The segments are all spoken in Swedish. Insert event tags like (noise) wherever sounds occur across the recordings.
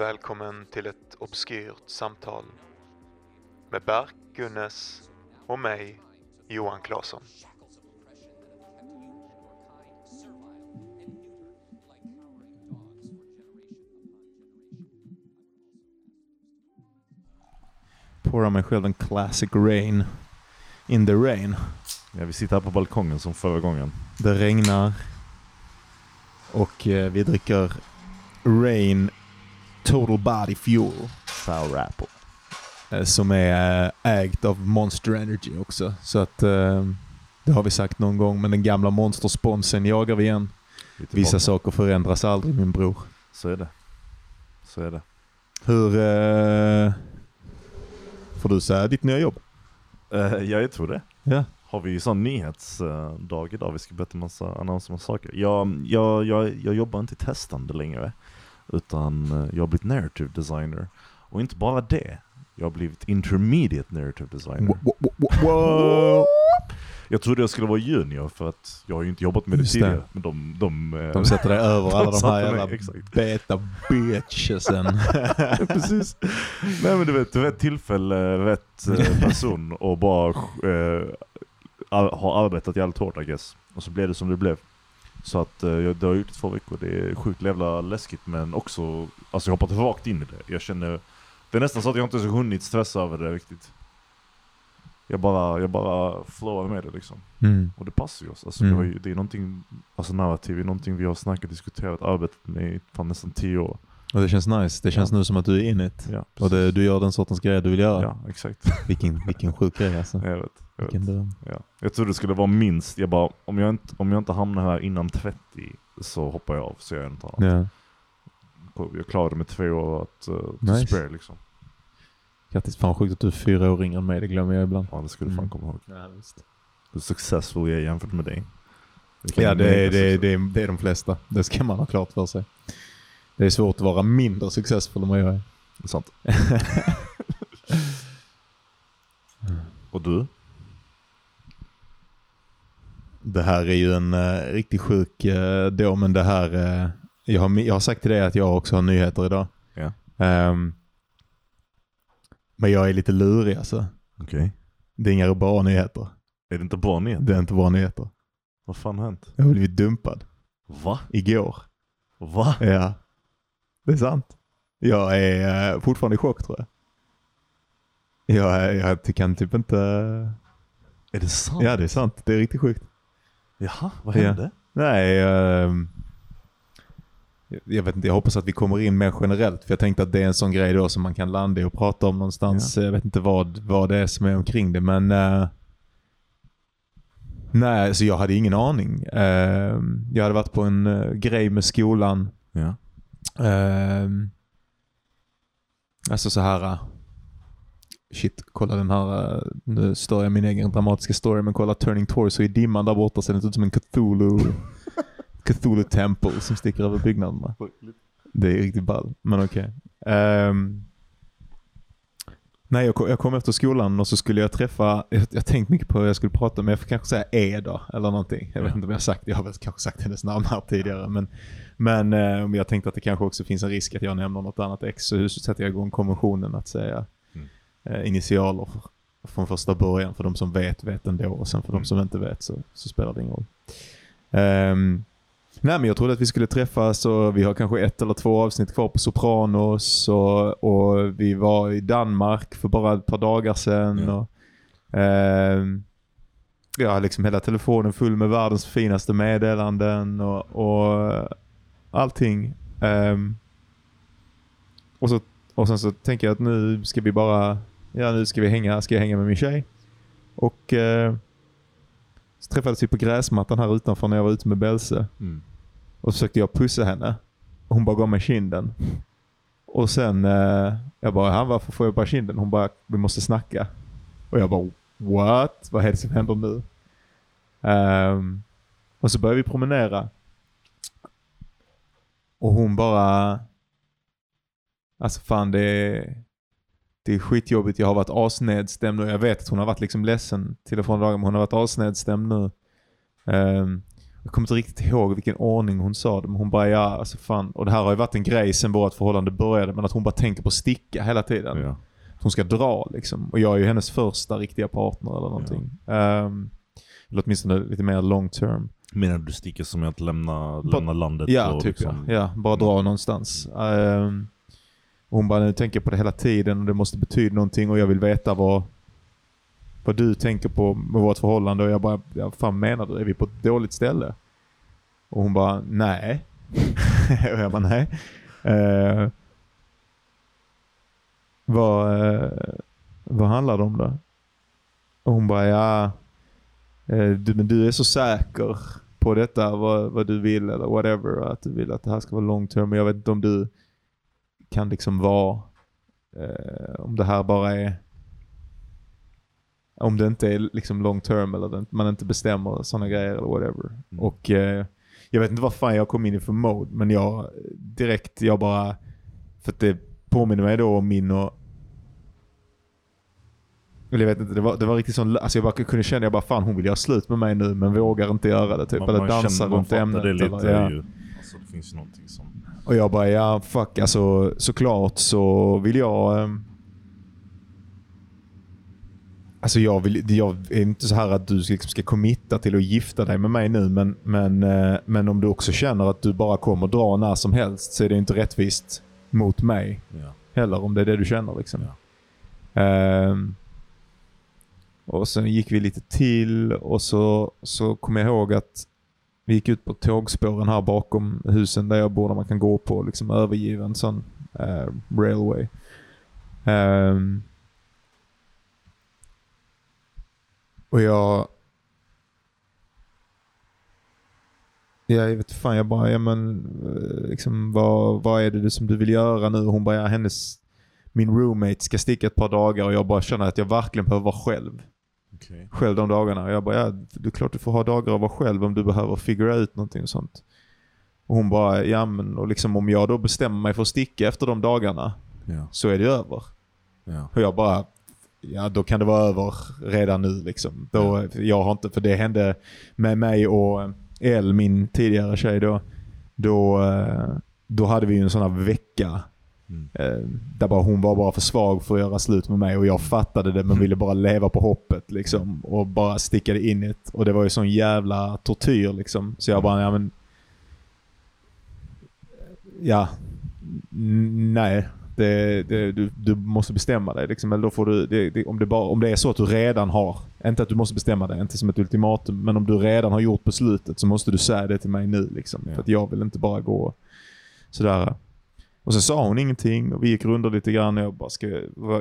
Välkommen till ett obskyrt samtal med Berk Gunnes och mig, Johan Claesson. Pourar mig själv en classic rain. In the rain. Ja, vi sitter här på balkongen som förra gången. Det regnar. Och eh, vi dricker Rain Total Body Fuel. Sour apple. Eh, som är eh, ägt av Monster Energy också. Så att eh, det har vi sagt någon gång. Men den gamla Monster-sponsen jagar vi igen. Vissa saker förändras aldrig min bror. Så är det. Så är det. Hur... Får du säga ditt nya jobb? Uh, ja, jag tror det. Ja. Har vi ju sån nyhetsdag idag, vi ska berätta massa, annonsera massa saker. Jag, jag, jag, jag jobbar inte testande längre, utan eh, jag har blivit narrative designer. Och inte bara det, jag har blivit intermediate narrative designer. (laughs) Jag trodde jag skulle vara junior för att jag har ju inte jobbat med det Just tidigare. Men de, de, eh, De sätter dig över alla de här jävla beta bitchesen. (laughs) Precis. Nej men du vet, rätt tillfälle, rätt eh, person och bara ar- har arbetat jävligt hårt I guess. Och så blev det som det blev. Så att eh, jag, det har gjort i två veckor. Det är sjukt jävla läskigt men också, alltså jag har hoppat rakt in i det. Jag känner, det är nästan så att jag inte ens hunnit stressa över det riktigt. Jag bara, jag bara flowar med det liksom. Mm. Och det passar ju oss. Alltså, Mm. det, har det är någonting, alltså narrativ är någonting vi har snackat och diskuterat, arbetat med i fan nästan tio år. Och det känns nice. Det känns Ja. nu som att du är in it. Ja, Och det, du gör den sortens grejer du vill göra. Ja, exakt. Vilken, vilken sjuk grej alltså. Jag vet. Jag. Vilken dröm. Ja. jag trodde det skulle vara minst, jag bara, om jag inte, om jag inte hamnar här innan 30 så hoppar jag av så gör jag inte annat. Ja. Jag klarade med två år att uh, Nice. spare liksom. Grattis. Fan sjukt att du är fyra år yngre än mig. Det glömmer jag ibland. Ja det skulle du fan Mm. komma ihåg. Ja, visst. Hur successful jag är jämfört med dig. Vilken Ja, det, är- det, är- det, är- det är de flesta. Det ska man ha klart för sig. Det är svårt att vara mindre successfull än vad jag är. Det är sant. (laughs) Och du? Det här är ju en uh, riktigt sjuk uh, då, men det här... eh, jag, har, jag har sagt till dig att jag också har nyheter idag. Ja. Ehm, men jag är lite lurig alltså. Okej. Det är inga bra nyheter. Är det inte bra nyhet? Det är inte bra nyheter. Vad fan har hänt? Jag har blivit dumpad. Va? Igår. Va? Ja. Det är sant. Jag är eh, fortfarande i chock tror jag. Jag, är- jag kan typ inte... Är det sant? Ja, det är sant. Det är riktigt sjukt. Jaha, vad Ja. hände? Nej, ehm, jag- vet inte. Jag hoppas att vi kommer in mer generellt. För jag tänkte att det är en sån grej då som man kan landa i och prata om någonstans. Jag vet inte vad, vad det är som är omkring det, men... eh, nej, så jag hade ingen aning. Ehm, jag hade varit på en eh, grej med skolan. Ja. Ehm, alltså så här. Shit, kolla den här. uh, Nu stör jag min egen dramatiska story, men kolla Turning Torso i dimman där borta ser det ut som en Cthulhu. (laughs) Cthulhu Temple som sticker över byggnaderna. Det är riktigt ball, men okej. Ehm, nej, jag kom, jag kom efter skolan och så skulle jag träffa, jag, jag tänkte mycket på hur jag skulle prata med, jag får kanske säga E då, eller någonting. Jag vet inte om jag har sagt det, jag har väl kanske sagt hennes namn här tidigare. Men, men eh, jag tänkte att det kanske också finns en risk att jag nämner något annat ex, så sätter jag igång konventionen att säga eh, initialer för, från första början. För de som vet, vet ändå. Och sen för de Mm. som inte vet så, så spelar det ingen roll. Ehm, nej men jag trodde att vi skulle träffas och vi har kanske ett eller två avsnitt kvar på Sopranos och, och vi var i Danmark för bara ett par dagar sedan. Ja. Och, jag har liksom hela telefonen full med världens finaste meddelanden och, och allting. Ehm, och, så, och sen så tänker jag att nu ska vi bara, ja nu ska vi hänga, ska jag hänga med min tjej. Och eh, så träffades vi på gräsmattan här utanför när jag var ute med Belse. Mm. Och så försökte jag pussa henne. Och hon bara gav mig kinden. Och sen, eh, jag bara, han varför får jag bara kinden? Hon bara, vi måste snacka. Och jag bara, what? Vad är det som händer nu? Ehm, och så började vi promenera. Och hon bara, alltså fan det är, det är skitjobbigt. Jag har varit asnedstämd och jag vet att hon har varit liksom ledsen till och från dagen, men hon har varit asnedstämd nu. Ehm, Jag kommer inte riktigt ihåg vilken ordning hon sa det, men hon bara ja, alltså fan. Och det här har ju varit en grej sen vårt förhållande började, men att hon bara tänker på att sticka hela tiden. Ja. Hon ska dra liksom. Och jag är ju hennes första riktiga partner eller någonting. Ehm, eller åtminstone lite mer long term. Menar du sticker som att lämna, lämna landet? Ja, typ liksom, ja. ja. Bara dra någonstans. Ehm, och hon bara, nu tänker jag på det hela tiden och det måste betyda någonting och jag vill veta vad, vad du tänker på med vårt förhållande. Och jag bara, ja, vad fan menar du? Är vi på ett dåligt ställe? Och hon bara, nej. (laughs) och jag bara, nej. Eh, vad, eh, vad handlar det om då? Och hon bara, ja. eh, Du, men du är så säker på detta, vad, vad du vill eller whatever. Att du vill att det här ska vara long term. Men jag vet inte om du kan liksom vara, eh, om det här bara är, om det inte är liksom long term eller man inte bestämmer sådana grejer eller whatever. Mm. Och eh, jag vet inte vad fan jag kom in i för mode, men jag direkt, jag bara, för att det påminner mig då om min och eller jag vet inte, det var, det var riktigt sån, alltså jag bara kunde känna, jag bara fan hon vill göra slut med mig nu men vågar inte göra det typ. Man, eller dansa runt ämnet. det lite eller, ja. ju. Alltså det finns ju någonting som... Och jag bara, ja fuck alltså såklart så vill jag... ehm, Alltså jag, vill, jag är inte så här att du liksom ska committa till att gifta dig med mig nu men, men, eh, men om du också känner att du bara kommer dra när som helst så är det inte rättvist mot mig Ja. heller om det är det du känner. Liksom. Ja. Ehm, och sen gick vi lite till och så, så kom jag ihåg att vi gick ut på tågspåren här bakom husen där jag bor där man kan gå på liksom övergiven sån uh, railway. Um, och jag... Ja, jag vet fan, jag bara, ja men eh, liksom vad, vad är det som du vill göra nu? Hon bara, ja hennes min roommate ska sticka ett par dagar och jag bara känner att jag verkligen behöver vara själv. Okej. Själv de dagarna. Och jag bara, ja det är klart du får ha dagar att vara själv om du behöver figura ut någonting och sånt. Och hon bara, ja men och liksom om jag då bestämmer mig för att sticka efter de dagarna Ja. så är det över. Ja. Och jag bara, ja då kan det vara över redan nu liksom. Då, Jag har inte, för det hände med mig och El, min tidigare tjej då. Då, eh, då hade vi en sån här vecka Mm. Där bara hon var bara för svag för att göra slut med mig och jag fattade det men ville bara leva på hoppet liksom. Och bara stickade in det. Och det var ju sån jävla tortyr liksom. Så jag bara, ja men... Ja. Nej. Det, det, du, du måste bestämma dig liksom. Eller då får du, det, det, om, det bara, om det är så att du redan har, inte att du måste bestämma dig, inte som ett ultimatum, men om du redan har gjort beslutet så måste du säga det till mig nu liksom. Ja. För att jag vill inte bara gå sådär. Och så sa hon ingenting och vi gick runt lite grann och jag bara ska,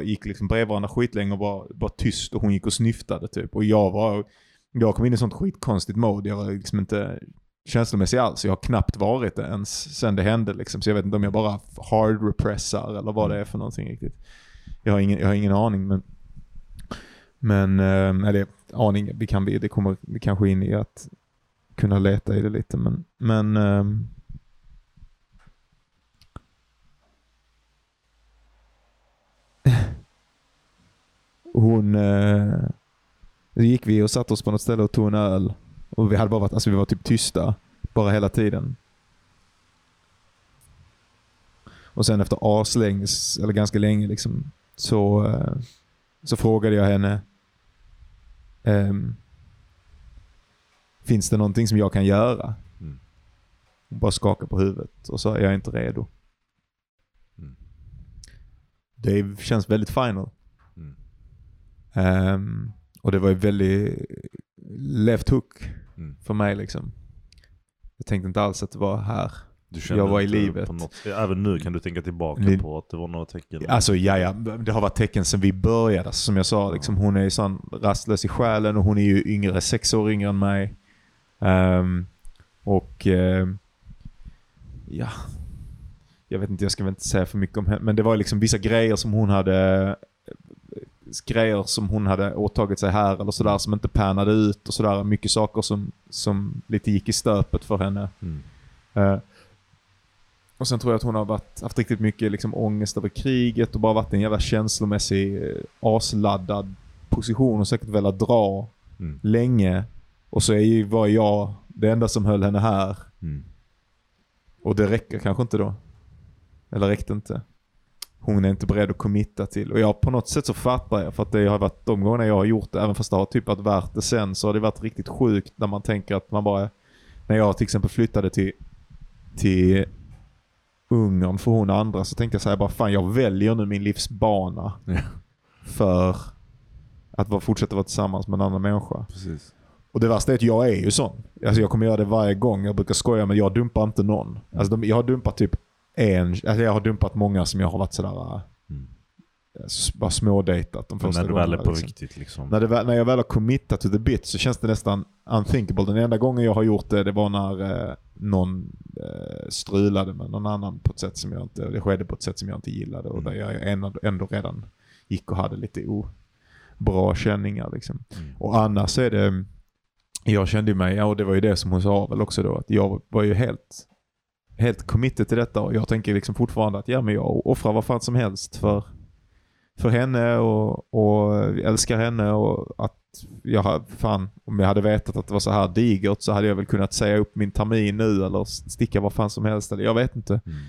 gick liksom bredvid varandra skitlänge och var bara tyst och hon gick och snyftade typ. Och jag var, jag kom in i sånt skitkonstigt mode. Jag var liksom inte känslomässig alls. Jag har knappt varit det ens sen det hände liksom. Så jag vet inte om jag bara hard repressar eller vad det är för någonting riktigt. Jag har ingen, jag har ingen aning men men, eh, eller aning, vi kan, det kommer vi kanske in i att kunna leta i det lite men, men ehm, hon... Eh, så gick vi och satte oss på något ställe och tog en öl. Och vi hade bara varit, alltså vi var typ tysta. Bara hela tiden. Och sen efter aslänge, eller ganska länge liksom, så, eh, så frågade jag henne ehm, Finns det någonting som jag kan göra? Mm. Hon bara skakade på huvudet och sa jag är inte redo. Det känns väldigt final. Mm. Ehm, och det var ju väldigt left hook Mm. för mig liksom. Jag tänkte inte alls att det var här. Jag var i livet. Något, även nu kan du tänka tillbaka Li- på att det var några tecken. Alltså ja, ja, det har varit tecken sedan vi började. Som jag sa, liksom, hon är ju sån rastlös i själen och hon är ju yngre, sex år yngre än mig. Ehm, och ehm, ja, jag vet inte, jag ska väl inte säga för mycket om henne. Men det var liksom vissa grejer som hon hade grejer som hon hade åtagit sig här eller sådär som inte pärnade ut och sådär. Mycket saker som, som lite gick i stöpet för henne. Mm. Eh, och sen tror jag att hon har varit, haft riktigt mycket liksom ångest över kriget och bara varit i en jävla känslomässig eh, asladdad position och säkert velat dra Mm. länge. Och så är var jag det enda som höll henne här, Mm. och det räcker kanske inte då. Eller räckte inte. Hon är inte beredd att committa till. Och jag på något sätt så fattar jag för att det har varit de gångerna jag har gjort det, även fast det har typ varit värt det sen, så har det varit riktigt sjukt när man tänker att man bara... När jag till exempel flyttade till, till Ungern för hon och andra så tänkte jag så här bara fan jag väljer nu min livsbana Ja. för att vara, fortsätta vara tillsammans med en annan människa. Precis. Och det värsta är att jag är ju sån. Alltså jag kommer göra det varje gång. Jag brukar skoja men jag dumpar inte någon. Alltså de, jag har dumpat typ en, alltså jag har dumpat många som jag har varit sådär, äh, Mm. s- bara smådejtat de Men första när det väl är gångerna, på liksom. riktigt liksom. När, väl- när jag väl har committat to the bit så känns det nästan unthinkable. Den enda gången jag har gjort det, det var när eh, någon eh, strulade med någon annan på ett sätt som jag inte, det skedde på ett sätt som jag inte gillade och Mm. där jag ändå, ändå redan gick och hade lite bra känningar liksom. Mm. Och annars är det, jag kände mig, ja, och det var ju det som hon sa väl också då, att jag var ju helt, helt committed till detta och jag tänker liksom fortfarande att ja men jag offrar vad fan som helst för, för henne och, och älskar henne och att jag fan, om jag hade vetat att det var så här digert så hade jag väl kunnat säga upp min termin nu eller sticka vad fan som helst eller jag vet inte. Mm.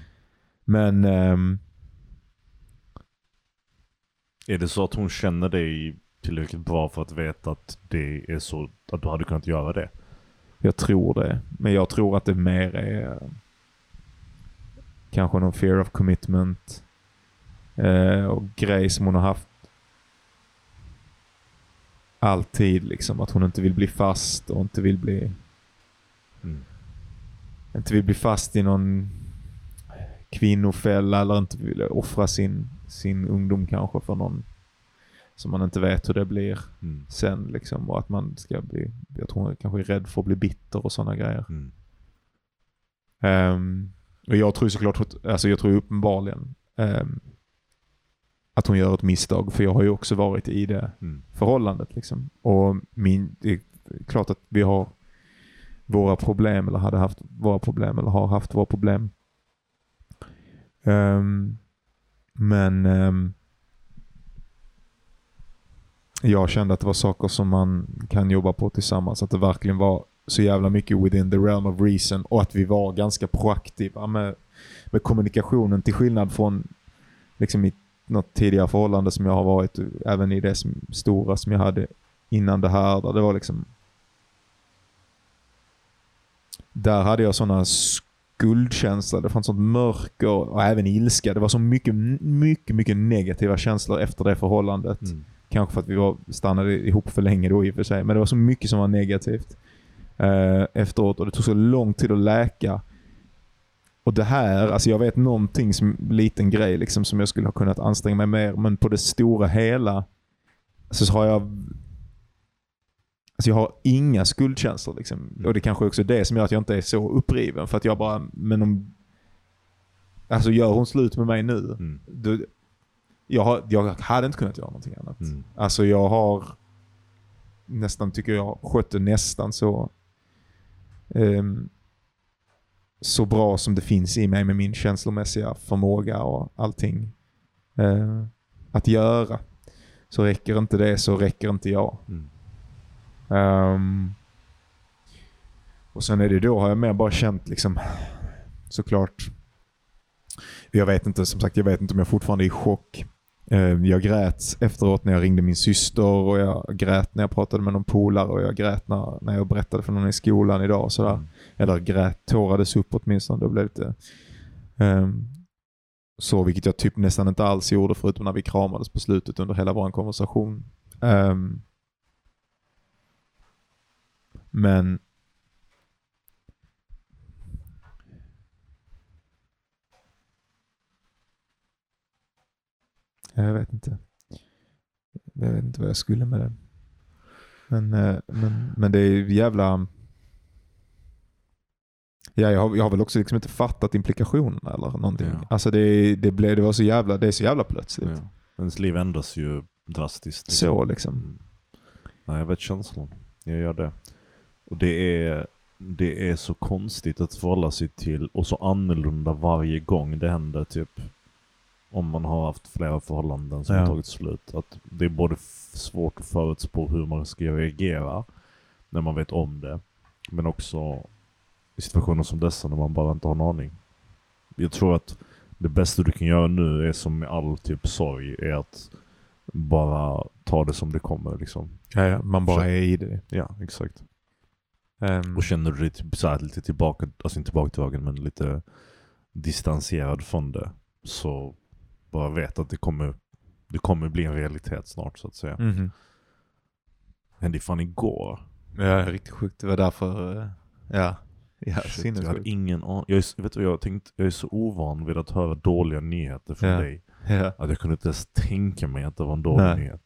Men ehm, Är det så att hon känner dig tillräckligt bra för att veta att det är så att du hade kunnat göra det? Jag tror det. Men jag tror att det mer är kanske någon fear of commitment eh, och grej som hon har haft alltid. Liksom, att hon inte vill bli fast och inte vill bli, Mm. inte vill bli fast i någon kvinnofälla eller inte vill offra sin, sin ungdom kanske för någon som man inte vet hur det blir Mm. sen. Liksom, och att man ska bli, jag tror hon kanske är rädd för att bli bitter och sådana grejer. Mm. Ehm, och jag tror såklart, alltså jag tror uppenbarligen ehm, att hon gör ett misstag. För jag har ju också varit i det Mm. förhållandet. Liksom. Och min, det är klart att vi har våra problem eller hade haft våra problem eller har haft våra problem. Ehm, men ehm, jag kände att det var saker som man kan jobba på tillsammans. Att det verkligen var så jävla mycket within the realm of reason och att vi var ganska proaktiva med, med kommunikationen till skillnad från liksom i något tidigare förhållande som jag har varit, även i det som, stora som jag hade innan det här. Där det var liksom där hade jag sådana skuldkänslor, det fanns sånt mörker och även ilska. Det var så mycket, mycket, mycket negativa känslor efter det förhållandet. Mm. Kanske för att vi var, stannade ihop för länge då i och för sig. Men det var så mycket som var negativt eh, efteråt och det tog så lång tid att läka. Och det här, alltså jag vet någonting som liten grej liksom som jag skulle ha kunnat anstränga mig mer. Men på det stora hela så har jag Alltså jag har inga skuldkänslor. Liksom. Och det kanske också är det som gör att jag inte är så uppriven. För att jag bara, men om... Alltså gör hon slut med mig nu, Mm. då, jag, har, jag hade inte kunnat göra någonting annat. Mm. Alltså jag har nästan, tycker jag, skött det nästan så ehm, så bra som det finns i mig med min känslomässiga förmåga och allting eh, att göra. Så räcker inte det så räcker inte jag. Mm. Ehm, och sen är det då har jag mer bara känt liksom såklart. Jag vet inte, som sagt jag vet inte om jag fortfarande är i chock. Ehm, jag grät efteråt när jag ringde min syster och jag grät när jag pratade med någon polare och jag grät när, när jag berättade för någon i skolan idag. Och sådär. Mm. Eller grät, tårades upp åtminstone. Det blev lite ehm, så, vilket jag typ nästan inte alls gjorde förutom när vi kramades på slutet under hela vår konversation. Ehm, men jag vet inte. Jag vet inte vad jag skulle med det. Men, eh, men, men det är ju jävla... Ja, jag, har, jag har väl också liksom inte fattat implikationerna eller någonting. Ja. Alltså det, det, blev, det var så jävla, det är så jävla plötsligt. Ja. Ens liv ändras ju drastiskt. Så liksom. Mm. Nej, jag vet känslan. Jag gör det. Och det är, det är så konstigt att förhålla sig till och så annorlunda varje gång det händer typ. Om man har haft flera förhållanden som Ja. har tagit slut. Att det är både svårt att förutspå hur man ska reagera när man vet om det. Men också i situationer som dessa när man bara inte har en aning. Jag tror att det bästa du kan göra nu är som med all typ sorg, är att bara ta det som det kommer liksom. Ja, ja, man bara är i det. Ja, exakt. Ehm, Och känner du dig typ så här lite tillbaka, alltså inte tillbakadragen men lite distanserad från det. Så bara vet att det kommer, det kommer bli en realitet snart så att säga. mhm. Hände ju fan igår. Ja, riktigt sjukt. Det var därför, eh, ja. Ja, Shit, jag hade ingen aning. Jag är, vet du, jag, tänkt, jag är så ovan vid att höra dåliga nyheter från Ja. dig. Ja. Att jag kunde inte ens tänka mig att det var en dålig Nej. nyhet.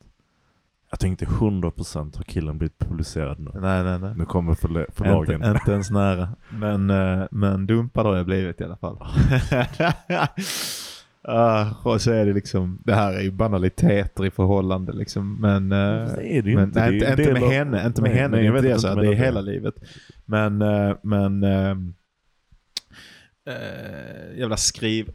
Jag tänkte 100% har killen blivit publicerad nu. Nej, nej, nej. Nu kommer förla- förlagen. Inte, inte ens nära. Men, eh, men dumpad har jag blivit i alla fall. (laughs) (laughs) Ah, och så är det liksom, det här är ju banaliteter i förhållande liksom. Men, Fast det är det ju men inte. nej, Det inte, inte med av- henne, inte med Nej, henne. nej, det är inte det, så det är hela livet. Men, eh, men eh, jävla skriv.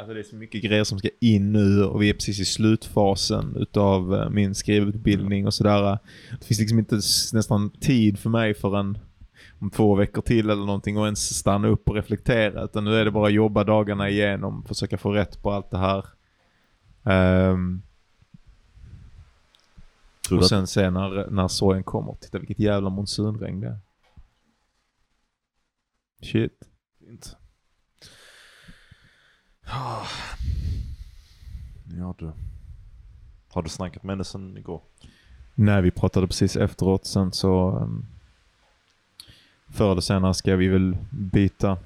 Alltså det är så mycket grejer som ska in nu och vi är precis i slutfasen utav min skrivutbildning och sådär. Det finns liksom inte nästan tid för mig förrän om två veckor till eller någonting och ens stanna upp och reflektera. Utan nu är det bara att jobba dagarna igenom, försöka få rätt på allt det här. Du och att- sen se när, när sorgen kommer. Titta vilket jävla monsunregn det är. Shit. Fint. Ja du. Har du snackat med henne sen igår? Nej, vi pratade precis efteråt. Sen så... Um, förr eller senare ska vi väl byta,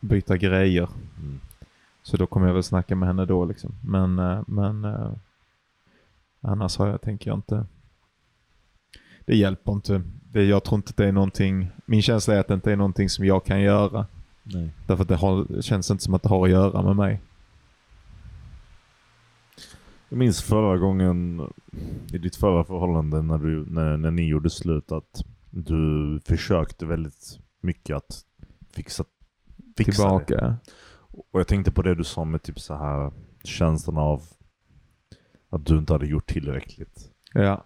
byta grejer. Mm. Så då kommer jag väl snacka med henne då liksom. Men, eh, men eh, annars har jag, tänker jag inte. Det hjälper inte. Det, jag tror inte det är någonting. Min känsla är att det inte är någonting som jag kan göra. Nej. Därför att det, har, känns inte som att det har att göra med mig. Jag minns förra gången i ditt förra förhållande när, du, när, när ni gjorde slut att du försökte väldigt mycket att fixa, fixa det. Tillbaka. Och jag tänkte på det du sa med typ så här känslan av att du inte hade gjort tillräckligt. Ja.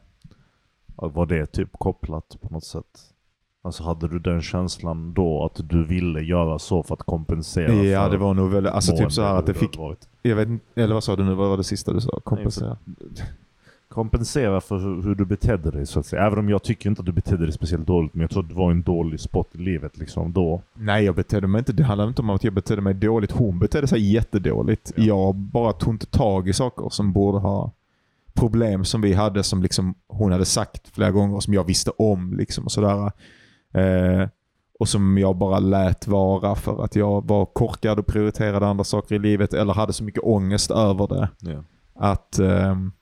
Var det typ kopplat på något sätt? Alltså hade du den känslan då att du ville göra så för att kompensera Ja, för det var nog väldigt, alltså typ så här att det fick, jag vet inte, eller vad sa du nu, vad var det sista du sa? Kompensera? (laughs) Kompensera för hur, hur du betedde dig så att säga. Även om jag tycker inte att du betedde dig speciellt dåligt, men jag tror att det var en dålig spot i livet liksom då. Nej, jag betedde mig inte, det handlar inte om att jag betedde mig dåligt. Hon betedde sig jättedåligt. Ja. Jag bara tog inte tag i saker som borde ha problem som vi hade som liksom hon hade sagt flera gånger och som jag visste om liksom och sådär. Eh, och som jag bara lät vara för att jag var korkad och prioriterade andra saker i livet eller hade så mycket ångest över det. Ja. att ehm,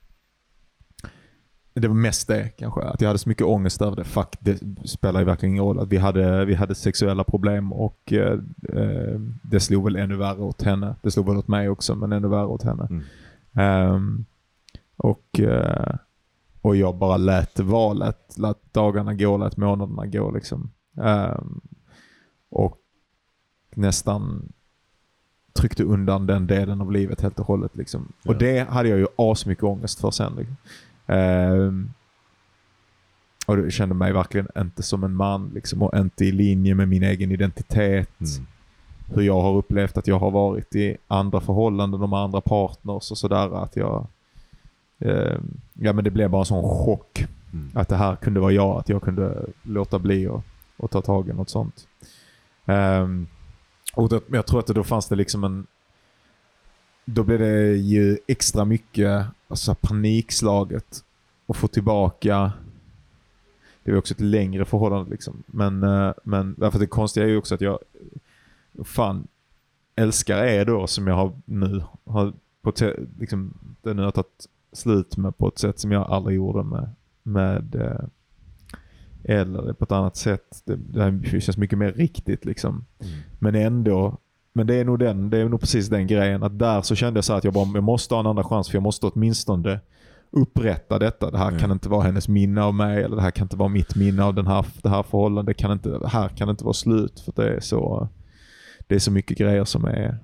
det var mest det kanske. Att jag hade så mycket ångest över det. Fuck, det spelar ju verkligen ingen roll. Att vi hade, vi hade sexuella problem och eh, eh, det slog väl ännu värre åt henne. Det slog väl åt mig också, men ännu värre åt henne. Mm. Ehm, och, eh, och jag bara lät vara. Lät, dagarna gå, lät månaderna gå liksom. Ehm, och nästan tryckte undan den delen av livet helt och hållet. Liksom. Och Ja. det hade jag ju asmycket ångest för sen. Liksom. Ehm, och det kände mig verkligen inte som en man liksom, och inte i linje med min egen identitet. Mm. Hur jag har upplevt att jag har varit i andra förhållanden och med andra partners och sådär. Att jag, ehm, ja men det blev bara en sån chock Mm. att det här kunde vara jag, att jag kunde låta bli och, och ta tag i något sånt. Ehm, och det, jag tror att det, då fanns det liksom en... Då blev det ju extra mycket alltså, panikslaget att få tillbaka... Det var också ett längre förhållande liksom. Men, eh, men därför det konstiga är ju också att jag fan älskar er då som jag har nu har på liksom, det nu har tagit slut med på ett sätt som jag aldrig gjorde med med eh, eller på ett annat sätt. Det, det här känns mycket mer riktigt liksom. Mm. Men ändå, men det är nog den, det är nog precis den grejen att där så kände jag så att jag bara, jag måste ha en andra chans för jag måste åtminstone upprätta detta. Det här Mm. kan inte vara hennes minne av mig eller det här kan inte vara mitt minne av den här, det här förhållandet. Det kan inte, det här kan inte vara slut för det är så, det är så mycket grejer som är,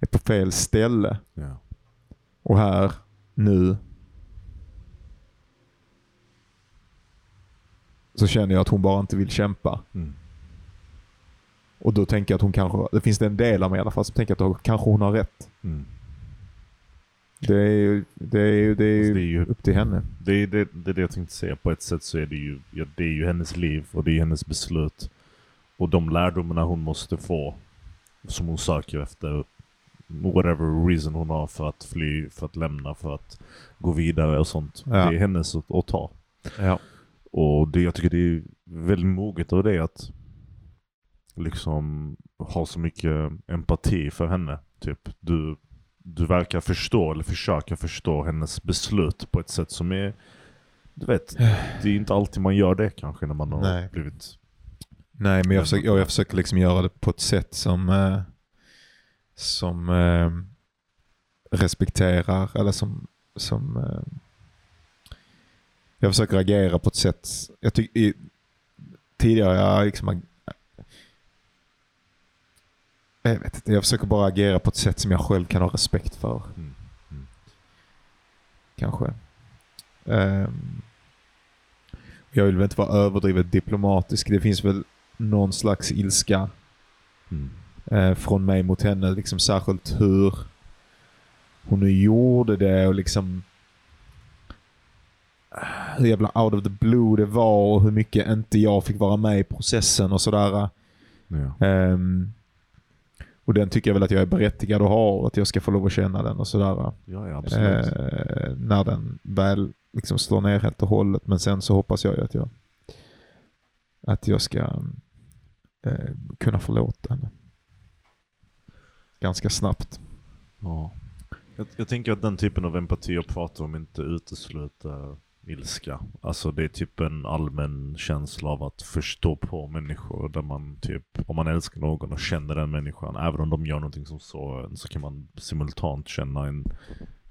är på fel ställe. Ja. Och här, nu, så känner jag att hon bara inte vill kämpa. Mm. Och då tänker jag att hon kanske, det finns det en del av mig i alla fall som tänker att då kanske hon har rätt. Mm. Det är ju, det är ju, det är Alltså, det är ju upp till henne. det, är det, det är det jag tänkte säga. På ett sätt så är det ju, ja, det är ju hennes liv och det är hennes beslut. Och de lärdomarna hon måste få, som hon söker efter, whatever reason hon har för att fly, för att lämna, för att gå vidare och sånt. Ja. Det är hennes att, att ta. Ja. Och det, jag tycker det är väldigt moget av det att liksom ha så mycket empati för henne. Typ, du, du verkar förstå, eller försöka förstå hennes beslut på ett sätt som är, du vet, det är inte alltid man gör det kanske när man har Nej. blivit... Nej, men jag försöker, jag, försöker liksom göra det på ett sätt som, eh, som eh, respekterar, eller som, som eh, jag försöker agera på ett sätt, jag tycker tidigare jag liksom jag vet inte, jag försöker bara agera på ett sätt som jag själv kan ha respekt för. Mm. Mm. Kanske. Ehm, jag vill väl inte vara överdrivet diplomatisk. Det finns väl någon slags ilska Mm. eh, från mig mot henne. Liksom särskilt hur hon nu gjorde det och liksom eh, hur jävla out of the blue det var och hur mycket inte jag fick vara med i processen och sådär. Ja. Ehm, och den tycker jag väl att jag är berättigad att ha och att jag ska få lov att känna den och sådär. ja, ja, absolut. Eh, när den väl liksom slår ner helt och hållet. Men sen så hoppas jag ju att jag, att jag ska eh, kunna förlåta henne. Ganska snabbt. Ja. Jag, jag tänker att den typen av empati jag pratar om inte utesluter ilska. Alltså det är typ en allmän känsla av att förstå på människor där man typ, om man älskar någon och känner den människan, även om de gör någonting som så så kan man simultant känna en,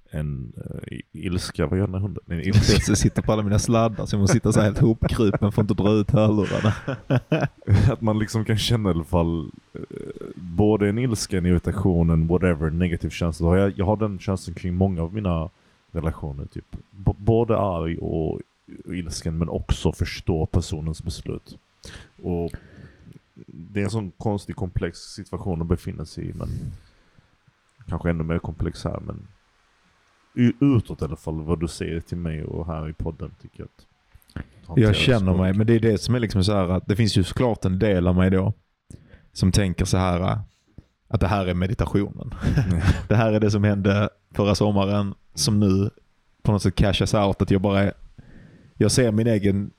en uh, ilska, vad gör den här hunden? En ilska. Jag sitter på alla mina sladdar så jag måste sitta så här helt hopkrupen för att inte dra ut hörlurarna. (laughs) att man liksom kan känna i alla fall eh, både en ilska, en irritation, en whatever, negativ känsla. Jag, jag har den känslan kring många av mina relationer. Typ. B- både arg och ilsken men också förstå personens beslut. Och det är en sån konstig komplex situation att befinna sig i men kanske ännu mer komplex här men utåt i alla fall vad du säger till mig och här i podden tycker jag att Jag känner mig, men det är det som är liksom så här att det finns ju såklart en del av mig då som tänker så här att det här är meditationen. (laughs) Det här är det som hände förra sommaren som nu på något sätt cashas out. Att jag bara är, jag ser min egen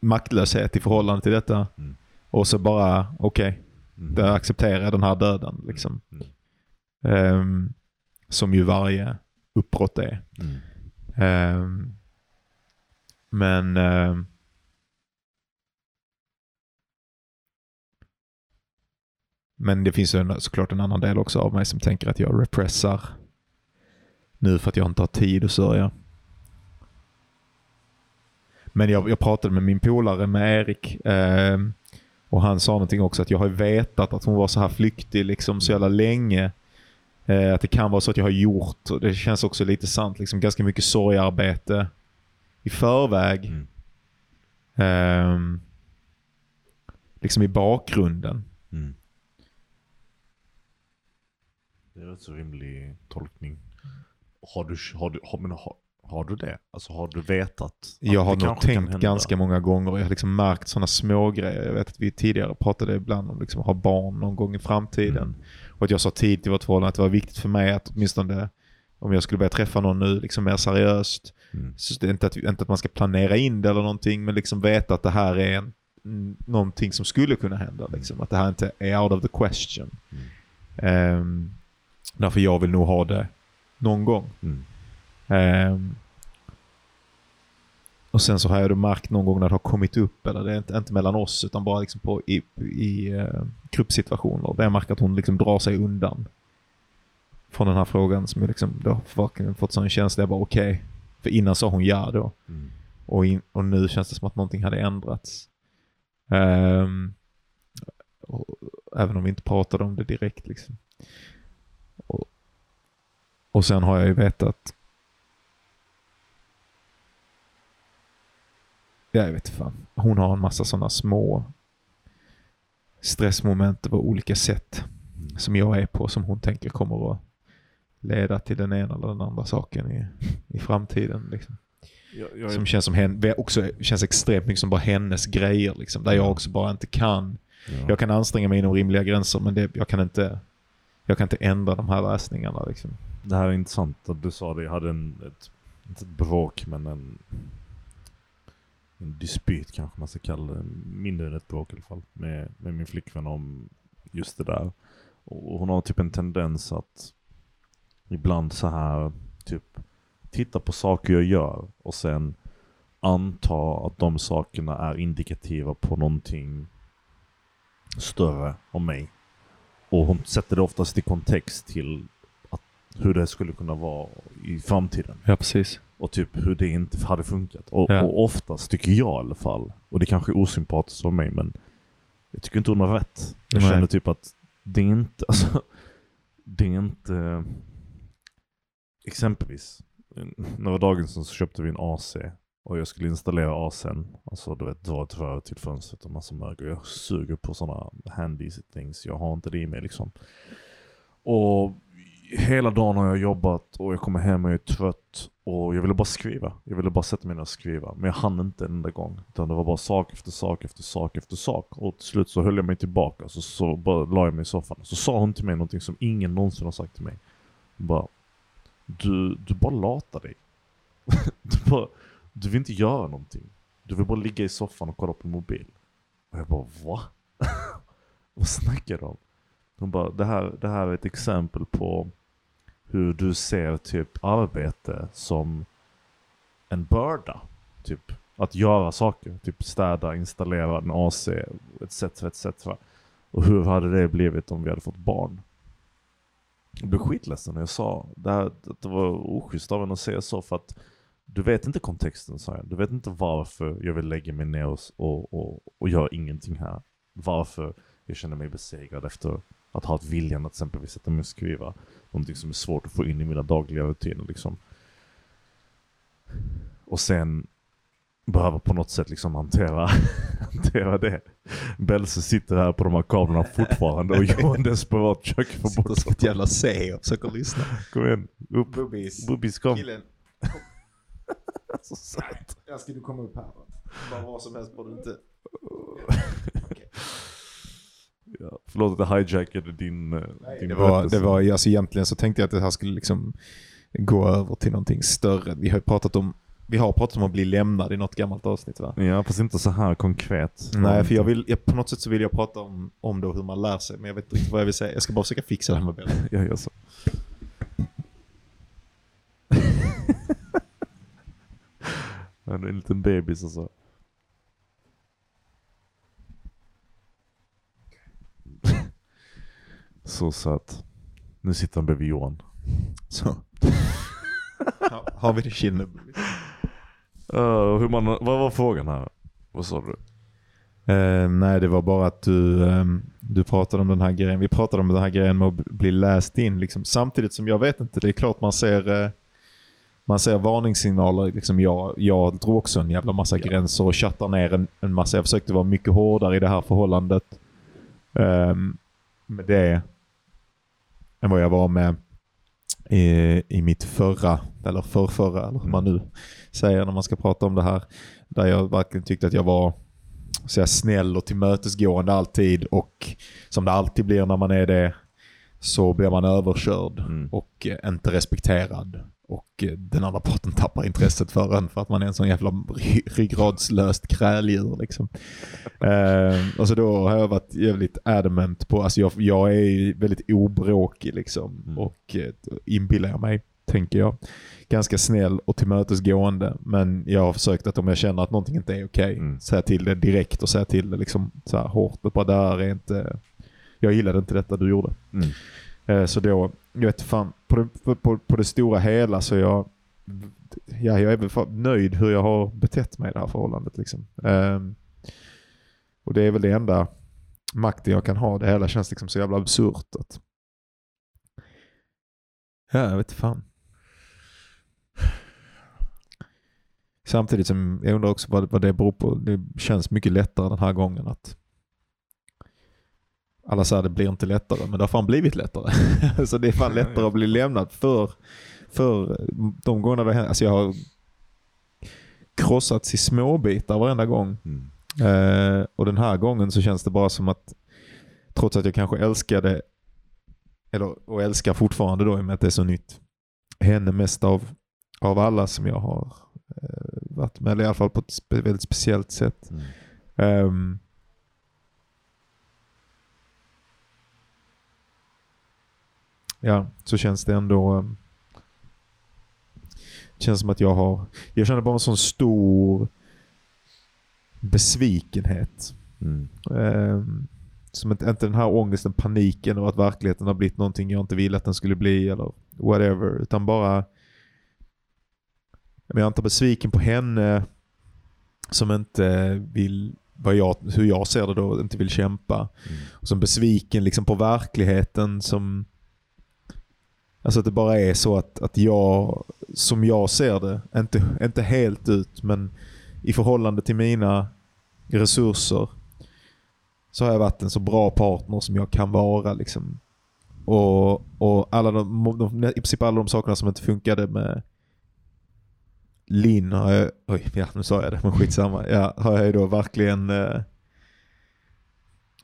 maktlöshet i förhållande till detta. Mm. Och så bara, okej, Mm. där accepterar jag den här döden. Liksom. Ehm, som ju varje uppbrott är. Ehm, men ehm, Men det finns en, såklart en annan del också av mig som tänker att jag repressar nu för att jag inte har tid att sörja. Men jag, jag pratade med min polare, med Erik, ehm, och han sa någonting också att jag har vetat att hon var så här flyktig liksom så jävla länge. Eh, att det kan vara så att jag har gjort, och det känns också lite sant, liksom ganska mycket sorgarbete i förväg. Mm. Ehm, liksom i bakgrunden. Mm. Det är rätt så rimlig tolkning. Har du, har du, har, men har, har du det? Alltså har du vetat? Jag har nog tänkt ganska många gånger och jag har liksom märkt sådana små grejer. Jag vet att vi tidigare pratade ibland om liksom att ha barn någon gång i framtiden. Mm. Och att jag sa tid till vårt förhållande att det var viktigt för mig att åtminstone om jag skulle börja träffa någon nu liksom mer seriöst. Mm. Så det är inte att, inte att man ska planera in det eller någonting men liksom veta att det här är en, mm, någonting som skulle kunna hända. Liksom. Att det här inte är out of the question. Mm. Ehm, därför jag vill nog ha det någon gång. Mm. Ehm, och sen så har jag då märkt någon gång när det har kommit upp, eller det är inte, inte mellan oss utan bara liksom på, i, i uh, gruppsituationer, där jag märker att hon liksom drar sig undan från den här frågan som jag liksom då verkligen fått sån känsla, jag bara okej. För innan sa hon ja då. Mm. Och, in, och nu känns det som att någonting hade ändrats. Ehm, och, även om vi inte pratade om det direkt. Liksom. Och, och sen har jag ju vetat ja, jag vet fan. Hon har en massa sådana små stressmoment på olika sätt som jag är på som hon tänker kommer att leda till den ena eller den andra saken i, i framtiden. Liksom. Jag, jag, Som känns som hen, också känns extremt mycket som bara hennes grejer. Liksom, där jag också bara inte kan. ja. Jag kan anstränga mig inom rimliga gränser men det, jag, kan inte, jag kan inte ändra de här läsningarna. Liksom. Det här är intressant att du sa det. Jag hade en, ett, inte ett bråk men en, en dispyt kanske man ska kalla det. Mindre än ett bråk i alla fall. Med, med min flickvän om just det där. Och hon har typ en tendens att ibland så här typ titta på saker jag gör och sen anta att de sakerna är indikativa på någonting större om mig. Och hon sätter det oftast i kontext till att, hur det skulle kunna vara i framtiden. Ja, precis. Och typ hur det inte hade funkat. Och, Ja. och oftast tycker jag i alla fall, och det kanske är osympatiskt av mig men jag tycker inte hon har rätt. Jag Nej. känner typ att det är inte, (laughs) alltså, det är inte, exempelvis, några dagar sedan så köpte vi en AC och jag skulle installera AC'n, alltså du vet dra ett rör till fönstret och massa mögel. Jag suger på sådana handy things, jag har inte det i mig liksom. Och hela dagen har jag jobbat och jag kommer hem och jag är trött och jag ville bara skriva. Jag ville bara sätta mig ner och skriva. Men jag hann inte en enda gång. Utan det var bara sak efter sak efter sak efter sak. Och till slut så höll jag mig tillbaka. Så, så bara la jag mig i soffan. Så sa hon till mig någonting som ingen någonsin har sagt till mig. Hon bara, du, du bara latar dig. (laughs) du, bara, du vill inte göra någonting. Du vill bara ligga i soffan och kolla på mobil. Och jag bara, va? (laughs) Vad snackar du om? Hon bara, det här, det här är ett exempel på hur du ser typ arbete som en börda. Typ att göra saker. Typ städa, installera en AC, etc. etc. Och hur hade det blivit om vi hade fått barn? Jag blev skitledsen när jag sa det, här, att det var oschysst av henne att säga så för att du vet inte kontexten sa jag. Du vet inte varför jag vill lägga mig ner och, och, och, och göra ingenting här. Varför jag känner mig besegrad efter att ha ett viljan att exempelvis sätta mig och skriva någonting som är svårt att få in i mina dagliga rutiner liksom. Och sen behöva på något sätt liksom hantera, (laughs) hantera det. Belse sitter här på de här kablarna fortfarande och en desperat försöker få bort ett jävla C och försöker lyssna. Kom igen, upp. Bubbis. Bubbis kom. Killen. Så söt. Jag ska du komma upp här. Bara vad som helst bara du inte... Ja, förlåt att jag hijackade din, eh, din Det var, berättelse. det var, alltså egentligen så tänkte jag att det här skulle liksom gå över till någonting större. Vi har pratat om, vi har pratat om att bli lämnad i något gammalt avsnitt va? Ja, fast inte så här konkret. Nej, för jag vill, jag, på något sätt så vill jag prata om, om då hur man lär sig, men jag vet inte riktigt vad jag vill säga. Jag ska bara försöka fixa det här med Bella. (laughs) Jag gör så. (laughs) Är en liten bebis alltså. (laughs) Så söt. Nu sitter han bredvid Johan. Så. (laughs) Ha, har vi det nu? Uh, hur man, vad var frågan här? Vad sa du? Eh, nej, det var bara att du, ehm, du pratade om den här grejen. Vi pratade om den här grejen med att bli läst in. Liksom. Samtidigt som jag vet inte, det är klart man ser, eh, man ser varningssignaler. Liksom jag, jag drog också en jävla massa gränser och chattar ner en, en massa. Jag försökte vara mycket hårdare i det här förhållandet ehm, med det än vad jag var med i, i mitt förra, eller förrförra, eller hur man nu säger när man ska prata om det här. Där jag verkligen tyckte att jag var så jag snäll och tillmötesgående alltid och som det alltid blir när man är det så blir man överkörd Mm. och eh, inte respekterad. Och eh, den andra parten tappar intresset för en för att man är en sån jävla ry- ryggradslöst kräldjur. Liksom. eh, och så då har jag varit jävligt adamant på, alltså jag, jag är väldigt obråkig liksom. Mm. Och eh, inbillar jag mig, tänker jag. Ganska snäll och tillmötesgående. Men jag har försökt att om jag känner att någonting inte är okej, Mm. säga till det direkt och säga till det liksom så här hårt. Och bara där är inte, jag gillade inte detta du gjorde. Mm. Eh, Så då, jag vet fan, på det, på- på, på det stora hela så är jag, ja, jag är väl nöjd hur jag har betett mig i det här förhållandet. Liksom. Um, och det är väl det enda makten jag kan ha. Det hela känns liksom så jävla absurt. Att... Ja, jag vet fan. Samtidigt som jag undrar också vad, vad det beror på. Det känns mycket lättare den här gången att alla säger det blir inte lättare, men det har fan blivit lättare. (laughs) så det är fan lättare att bli lämnad för, för de gångerna det händer. Alltså jag har krossats i småbitar varenda gång. Mm. Eh, och den här gången så känns det bara som att trots att jag kanske älskade, eller, och älskar fortfarande då i och med att det är så nytt, henne mest av, av alla som jag har eh, varit med, eller i alla fall på ett väldigt speciellt sätt. Mm. Ehm, ja, så känns det ändå um, känns som att jag har, jag känner bara en sån stor besvikenhet. Mm. Ehm, som inte, inte den här ångesten, paniken och att verkligheten har blivit någonting jag inte ville att den skulle bli eller whatever. Utan bara men jag är inte besviken på henne som inte vill, vad jag, hur jag ser det då, inte vill kämpa. Mm. Och som besviken liksom på verkligheten som Alltså att det bara är så att, att jag, som jag ser det, inte, inte helt ut men i förhållande till mina resurser så har jag varit en så bra partner som jag kan vara. Liksom. Och, och alla de, de, i princip alla de sakerna som inte funkade med Linn har jag, oj ja, nu sa jag det men skitsamma, ja, har jag ju då verkligen eh,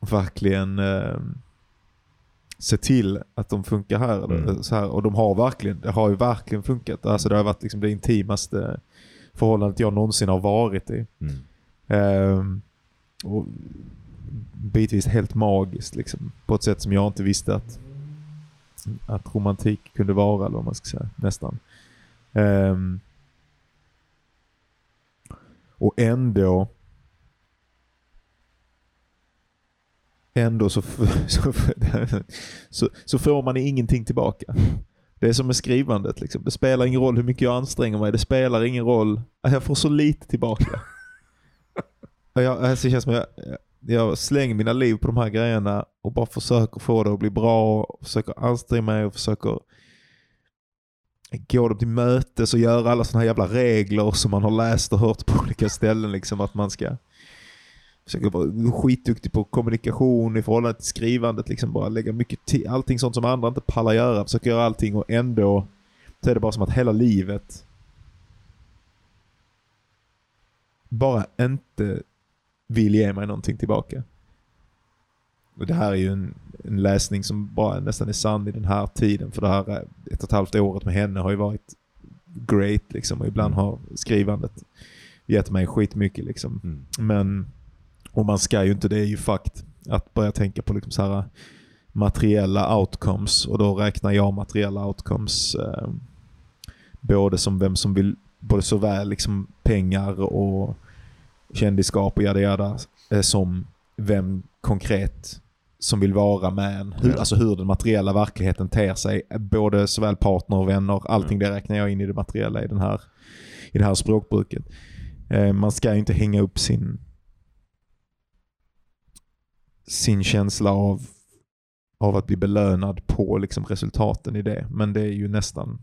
verkligen eh, sett till att de funkar här, Mm. så här. Och de har verkligen, det har ju verkligen funkat. Alltså det har varit liksom det intimaste förhållandet jag någonsin har varit i. Mm. Ehm, och bitvis helt magiskt liksom. På ett sätt som jag inte visste att, att romantik kunde vara, eller vad man ska säga. Nästan. Ehm, och ändå Ändå så, (laughs) så, (laughs) så, så får man ingenting tillbaka. Det är som med skrivandet. Liksom. Det spelar ingen roll hur mycket jag anstränger mig. Det spelar ingen roll. Jag får så lite tillbaka. (laughs) Jag, alltså det känns som jag, jag slänger mina liv på de här grejerna och bara försöker få det att bli bra. Och försöker anstränga mig och försöker gå dem till mötes och göra alla sådana här jävla regler som man har läst och hört på olika ställen. Liksom att man ska försöka vara skitduktig på kommunikation i förhållande till skrivandet. Liksom bara lägga mycket tid, allting sånt som andra inte pallar göra. Försöka göra allting och ändå så är det bara som att hela livet bara inte vill ge mig någonting tillbaka. Och det här är ju en, en läsning som bara nästan är sann i den här tiden. För det här eh, ett och ett halvt året med henne har ju varit great liksom. Och ibland har skrivandet gett mig skitmycket liksom. Mm. Men, och man ska ju inte, det är ju fakt att börja tänka på liksom så här materiella outcomes och då räknar jag materiella outcomes eh, både som vem som vill, både såväl liksom pengar och kändisskap och jada jada eh, som vem konkret som vill vara med en. Hur, Ja. Alltså hur den materiella verkligheten ter sig. Både såväl partner och vänner, allting det räknar jag in i det materiella i, den här, i det här språkbruket. Eh, man ska ju inte hänga upp sin sin känsla av, av att bli belönad på liksom resultaten i det. Men det är ju nästan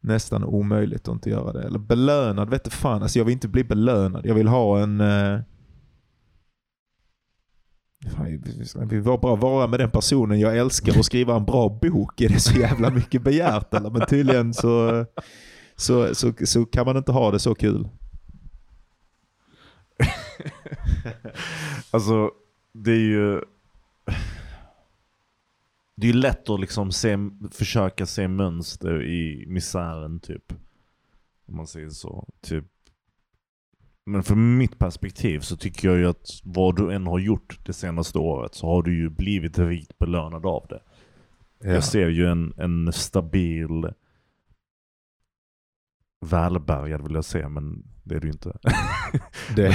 nästan omöjligt att inte göra det. Eller belönad vet du fan. Alltså jag vill inte bli belönad. Jag vill ha en... Eh, fan, jag vill bara vara med den personen jag älskar och skriva en bra bok. Är det så jävla mycket begärt eller? Men tydligen så, så, så, så kan man inte ha det så kul. (laughs) Alltså, det är ju... Det är lätt att liksom se, försöka se mönster i misären typ. Om man säger så. Typ. Men från mitt perspektiv så tycker jag ju att vad du än har gjort det senaste året så har du ju blivit rikt belönad av det. Jag ser ju en, en stabil välbärgad vill jag säga, men Det är du inte. (laughs) Det... (laughs)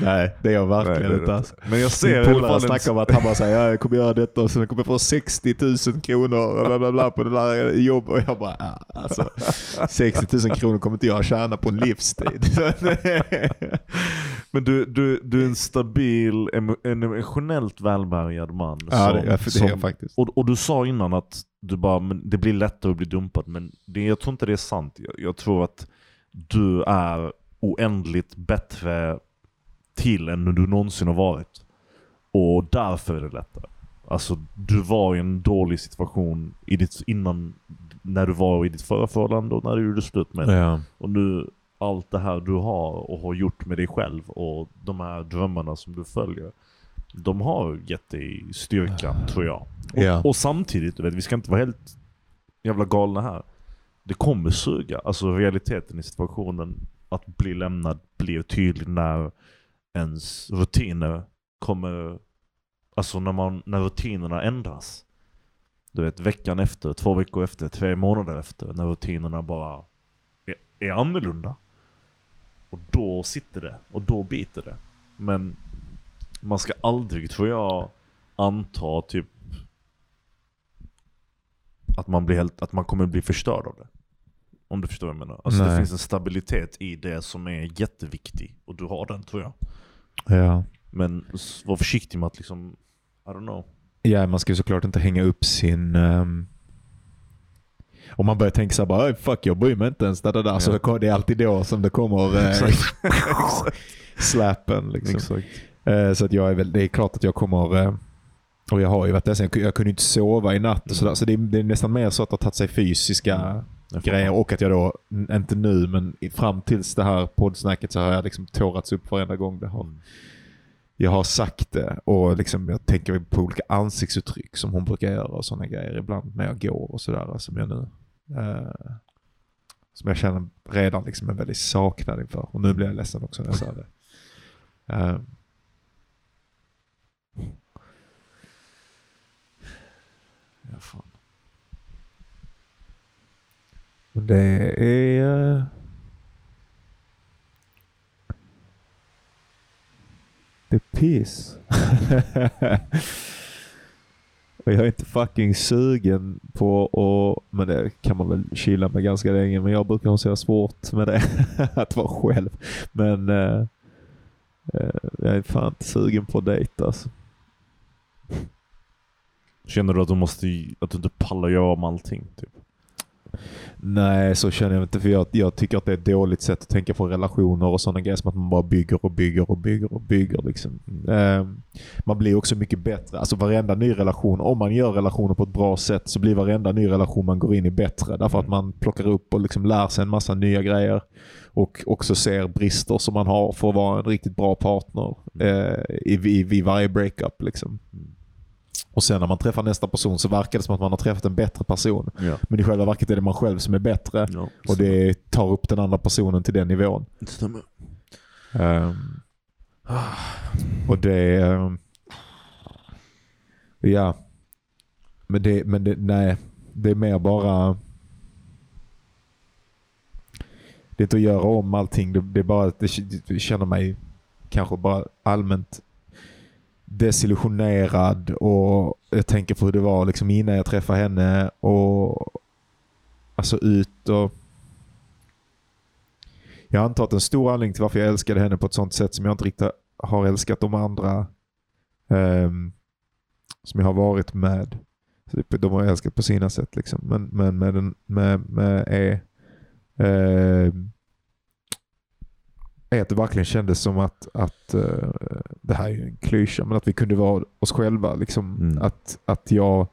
Nej, det är jag verkligen det är inte. det Alltså. Men jag ser Min polare snackar om att han bara säger jag kommer göra detta och sen kommer jag få 60 000 kronor bla, bla, bla, på det där jobbet. Och jag bara, ja, alltså 60 000 kronor kommer inte jag tjäna på en livstid. (laughs) Men du, du, du är en stabil, emotionellt välbärgad man. ja, det, som- det är som- jag faktiskt. Och, och du sa innan att du bara, men det blir lättare att bli dumpad, men det, jag tror inte det är sant. Jag, jag tror att du är oändligt bättre till än du någonsin har varit. Och därför är det lättare. Alltså, du var i en dålig situation i ditt, innan, när du var i ditt förra förhållande och när du gjorde slut med det. Ja. Och nu, allt det här du har och har gjort med dig själv och de här drömmarna som du följer. De har gett dig styrkan, tror jag. Och, Ja. och samtidigt, vet, vi ska inte vara helt jävla galna här. Det kommer suga. Alltså realiteten i situationen, att bli lämnad blir tydlig när ens rutiner kommer... Alltså när, man, när rutinerna ändras. Du vet, veckan efter, två veckor efter, tre månader efter, när rutinerna bara är, är annorlunda. Och då sitter det, och då biter det. Men man ska aldrig, tror jag, anta typ att man, blir helt, att man kommer bli förstörd av det. Om du förstår vad jag menar. Alltså det finns en stabilitet i det som är jätteviktig. Och du har den tror jag. Ja. Men var försiktig med att liksom, I don't know. ja, man ska ju såklart inte hänga upp sin... Um... Om man börjar tänka så här bara "Oj, fuck jag bryr mig inte ens. Där, där, där. Så Ja. det är alltid då som det kommer eh, (laughs) slappen. Liksom. Eh, Så att jag är väl, det är klart att jag kommer... eh, Och jag har ju varit där sen. Jag, kunde inte sova i natt och sådär. Så det är, det är nästan mer så att det har tagit sig fysiska Mm. Grejer. Och att jag då, inte nu, men fram tills det här poddsnacket så har jag liksom tårats upp varenda gång det har. Mm. Jag har sagt det och liksom jag tänker på olika ansiktsuttryck som hon brukar göra och sådana grejer ibland när jag går och sådär. Som jag nu... Eh, som jag känner redan liksom en väldig saknad inför. Och nu blir jag ledsen också när jag säger det. Eh, Ja, fan. Men det är... Eh, det är piss. (laughs) Och jag är inte fucking sugen på att... Men det kan man väl chilla med ganska länge. Men jag brukar ha så svårt med det. (laughs) att vara själv. Men eh, eh, jag är fan inte sugen på att dejta alltså. Känner du att du måste, att du inte pallar göra om allting? Typ? Nej, så känner jag inte. För jag, jag tycker att det är ett dåligt sätt att tänka på relationer och sådana grejer. Som att man bara bygger och bygger och bygger och bygger. Liksom. Ehm, man blir också mycket bättre. Alltså varenda ny relation, om man gör relationer på ett bra sätt så blir varenda ny relation man går in i bättre. Därför att man plockar upp och liksom lär sig en massa nya grejer. Och också ser brister som man har för att vara en riktigt bra partner eh, i, i, vid varje breakup. Liksom. Och sen när man träffar nästa person så verkar det som att man har träffat en bättre person. Ja. Men i själva verket är det man själv som är bättre. ja. Och det tar upp den andra personen till den nivån. Det stämmer. Ehm, och det... ehm, ja. Men det, men det, nej. Det är mer bara... Det är inte att göra om allting. Det, det är bara att det, jag känner mig kanske bara allmänt desillusionerad och jag tänker på hur det var liksom innan jag träffade henne och alltså ut och jag antar att en stor anledning till varför jag älskade henne på ett sånt sätt som jag inte riktigt har älskat de andra um, som jag har varit med. De har jag älskat på sina sätt liksom. Men, men med, den, med, med är, Um, är att det verkligen kändes som att, att eh, det här är ju en klyscha, men att vi kunde vara oss själva. Liksom. Mm. Att, att jag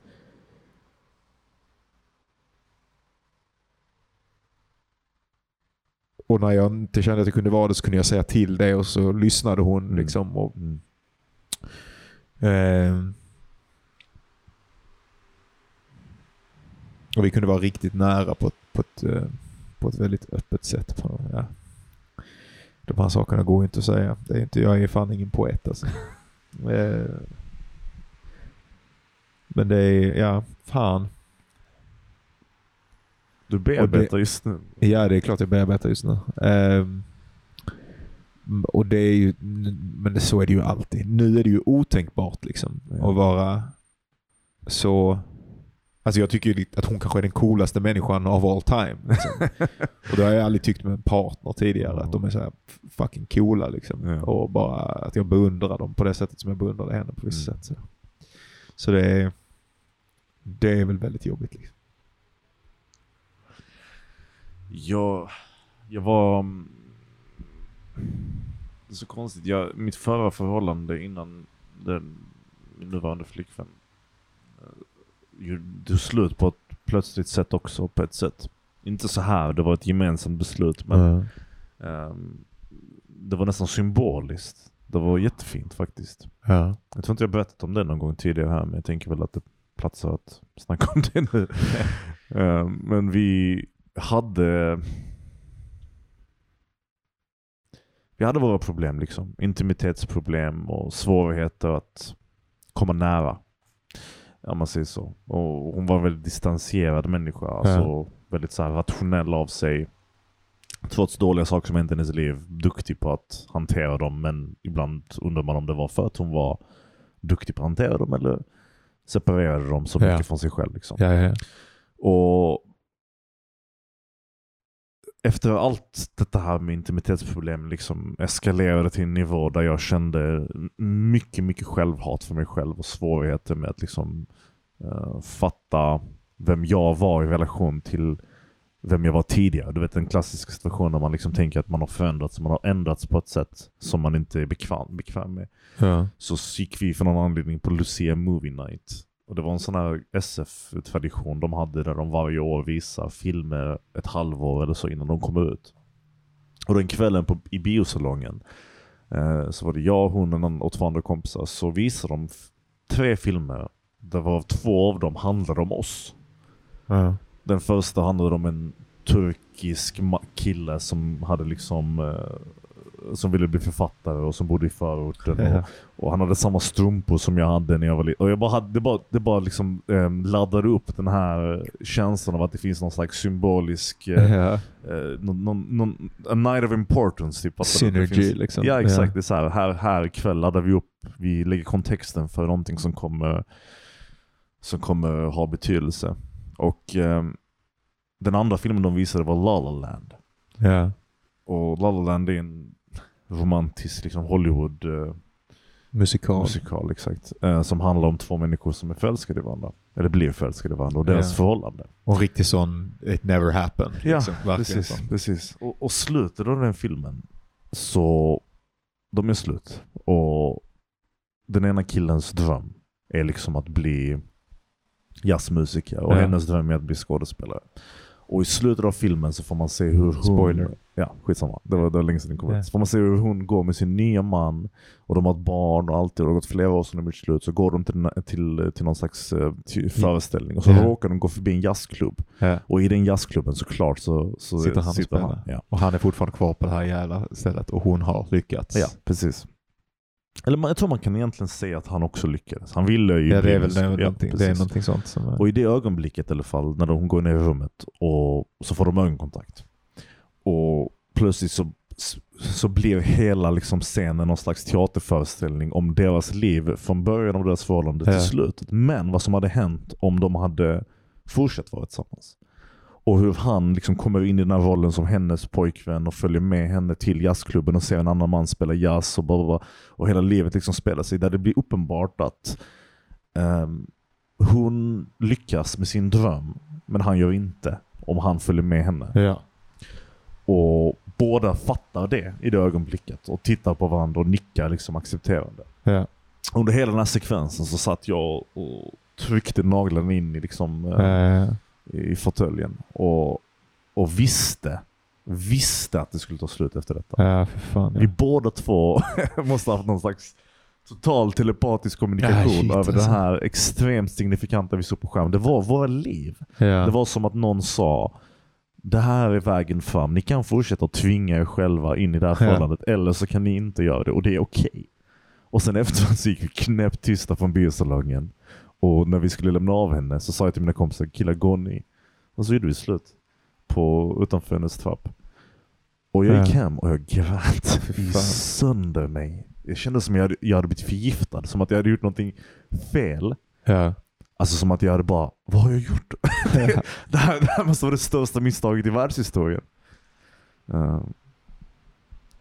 Och när jag inte kände att jag kunde vara det så kunde jag säga till det och så lyssnade hon. Mm. Liksom, och, Mm. ehm, och vi kunde vara riktigt nära på på ett, eh, på ett väldigt öppet sätt. Ja. De här sakerna går ju inte att säga. Det är inte, jag är fan ingen poet alltså. (laughs) Eh, Men det är, ja, fan. Du bearbetar just nu. Ja, det är klart jag bearbetar just nu. Ehm, och det är ju, men så är det ju alltid. Nu är det ju otänkbart liksom Ja. att vara så... Alltså jag tycker ju att hon kanske är den coolaste människan of all time. Liksom. (laughs) och det har jag aldrig tyckt med en partner tidigare, att de är så här fucking coola liksom. Ja. Och bara att jag beundrar dem på det sättet som jag beundrade henne på vissa Mm. sätt. Så, så det, är, det är väl väldigt jobbigt. Liksom. Jag, jag var... mm, Det är så konstigt. Jag, mitt förra förhållande innan den, nuvarande flickvän eh, gjorde slut på ett plötsligt sätt också på ett sätt. Inte så här, det var ett gemensamt beslut men ehm, det var nästan symboliskt. Det var jättefint faktiskt. Ja. Jag tror inte jag berättat om det någon gång tidigare här men jag tänker väl att det platsar att snacka om det nu. (laughs) Ehm, men vi hade Vi hade våra problem liksom. Intimitetsproblem och svårigheter att komma nära. Om man säger så. Och hon var en väldigt distanserad människa. Alltså väldigt så här rationell av sig. Trots dåliga saker som hänt i hennes liv. Duktig på att hantera dem. Men ibland undrar man om det var för att hon var duktig på att hantera dem eller separerade dem så Ja. mycket från sig själv. Liksom. Ja, ja. Och efter allt detta här med intimitetsproblem liksom eskalerade till en nivå där jag kände mycket, mycket självhat för mig själv och svårigheter med att liksom eh, fatta vem jag var i relation till vem jag var tidigare. Du vet en klassisk situation där man liksom tänker att man har förändrats, man har ändrats på ett sätt som man inte är bekväm, bekväm med ja. så gick vi för någon anledning på Lucia Movie Night. Och det var en sån här SF-tradition de hade där de varje år visar filmer ett halvår eller så innan de kommer ut. Och den kvällen på, i biosalongen eh, så var det jag, hon och, två andra kompisar. Så visade de tre filmer. Där var två av dem handlade om oss. ja. Den första handlade om en turkisk kille som hade liksom eh, som ville bli författare och som bodde i förorten. Ja. Och, och han hade samma strumpor som jag hade när jag var liten. Och jag bara hade, det bara, det bara liksom eh, laddade upp den här känslan av att det finns någon slags symbolisk eh, ja. eh, någon, någon, någon, a night of importance typ. Att Synergy finns- liksom. Ja exakt, det är så här, här, här ikväll laddar vi upp, vi lägger kontexten för någonting som kommer, som kommer ha betydelse. Och ehm, den andra filmen de visade var La La Land. Ja. Och La La Land är en romantisk liksom Hollywood eh, Musikal. musikal exakt. Eh, som handlar om två människor som är förälskade i varandra. Eller blir förälskade i varandra och deras Ja. förhållande. Och en riktig sån, it never happened. liksom. Verkligen precis. sån. precis. Och, och slutet av den filmen så de är slut. Och den ena killens dröm är liksom att bli jazzmusiker och Ja. hennes dröm är att bli skådespelare. Och i slutet av filmen så får man se hur hon... Spoiler. Ja, skitsamma. Det var, det var länge sedan den kom ut. Så får man se hur hon går med sin nya man och de har ett barn och allt. Och det har gått flera år sedan de gjort slut. Så går de till, till, till någon slags eh, till föreställning och så Ja. råkar de gå förbi en jazzklubb. Ja. Och i den jazzklubben såklart så, så Sitter han och spelar. Ja. Och han är fortfarande kvar på det här jävla stället och hon har lyckats. ja, precis. Eller man, jag tror man kan egentligen säga att han också lyckades. Han ville ju Ja, det är väl det, Ja, någonting, det är någonting sånt som är... Och i det ögonblicket i alla fall, när hon går ner i rummet och så får de ögonkontakt. Och plötsligt så, så blir hela liksom scenen någon slags teaterföreställning om deras liv från början av deras förhållande till Ja. slutet. Men vad som hade hänt om de hade fortsatt vara tillsammans. Och hur han liksom kommer in i den här rollen som hennes pojkvän och följer med henne till jazzklubben och ser en annan man spela jazz och, bla. och hela livet liksom spelar sig. Där det blir uppenbart att ehm, hon lyckas med sin dröm, men han gör inte om han följer med henne. Ja. Och båda fattar det i det ögonblicket och tittar på varandra och nickar liksom accepterande. Ja. Under hela den här sekvensen så satt jag och tryckte naglarna in i, liksom, eh, Eh, i fåtöljen och, och visste, visste att det skulle ta slut efter detta. ja, för fan. Vi Ja. båda två (laughs) måste ha haft någon slags total telepatisk kommunikation Ja, shit, över alltså. det här extremt signifikanta vi såg på skärmen. Det var våra liv. Det var som att någon sa det här är vägen fram. Ni kan fortsätta att tvinga er själva in i det här förhållandet eller så kan ni inte göra det och det är okej. Och sen efteråt så gick vi knäppt tysta från biosalongen och när vi skulle lämna av henne så sa jag till mina kompisar killar gå ni. Och så gjorde vi slut. på, utanför hennes trapp. Och jag gick hem och jag grät (laughs) sönder mig. Jag kände som jag hade, jag hade blivit förgiftad, som att jag hade gjort någonting fel. Ja. Alltså som att jag hade bara, vad har jag gjort? (laughs) (laughs) det, här, det här måste vara det största misstaget i världshistorien. Uh,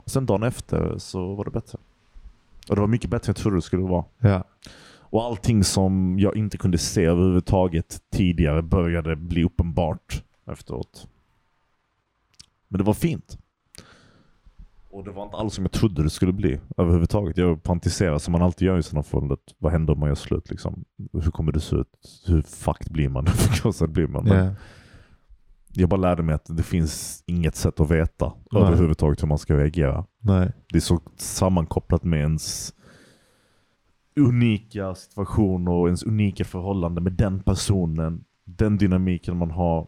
sen dagen efter så var det bättre. Och det var mycket bättre än jag trodde det skulle vara. ja. Och allting som jag inte kunde se överhuvudtaget tidigare började bli uppenbart efteråt. Men det var fint. Och det var inte alls som jag trodde det skulle bli överhuvudtaget. Jag fantiserade som man alltid gör i sådana fall. Vad händer om man gör slut? Liksom? Hur kommer det se ut? Hur fucked blir man? (laughs) Hur förkrossad blir man? Ja. Jag bara lärde mig att det finns inget sätt att veta Nej. överhuvudtaget hur man ska reagera. Nej. Det är så sammankopplat med ens unika situation och ens unika förhållande med den personen. Den dynamiken man har.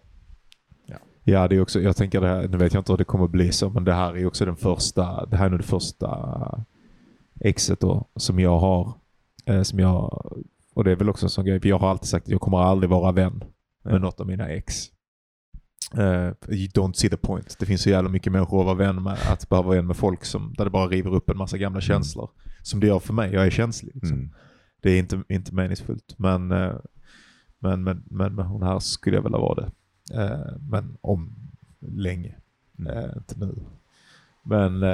Ja, det är också, jag tänker det här, nu vet jag inte hur det kommer bli så, men det här är också den första, det här är nog det första exet då, som jag har. Eh, som jag, och det är väl också en sån grej, för jag har alltid sagt att jag kommer aldrig vara vän med Ja. något av mina ex. Eh, you don't see the point. Det finns så jävla mycket människor att vara vän med, att bara vara vän med folk som, där det bara river upp en massa gamla känslor. Som det gör för mig, jag är känslig. Liksom. Mm. Det är inte, inte meningsfullt. Men, eh, men, men, men med hon här skulle jag vilja vara det. Eh, Men om länge. Mm. Inte nu. Men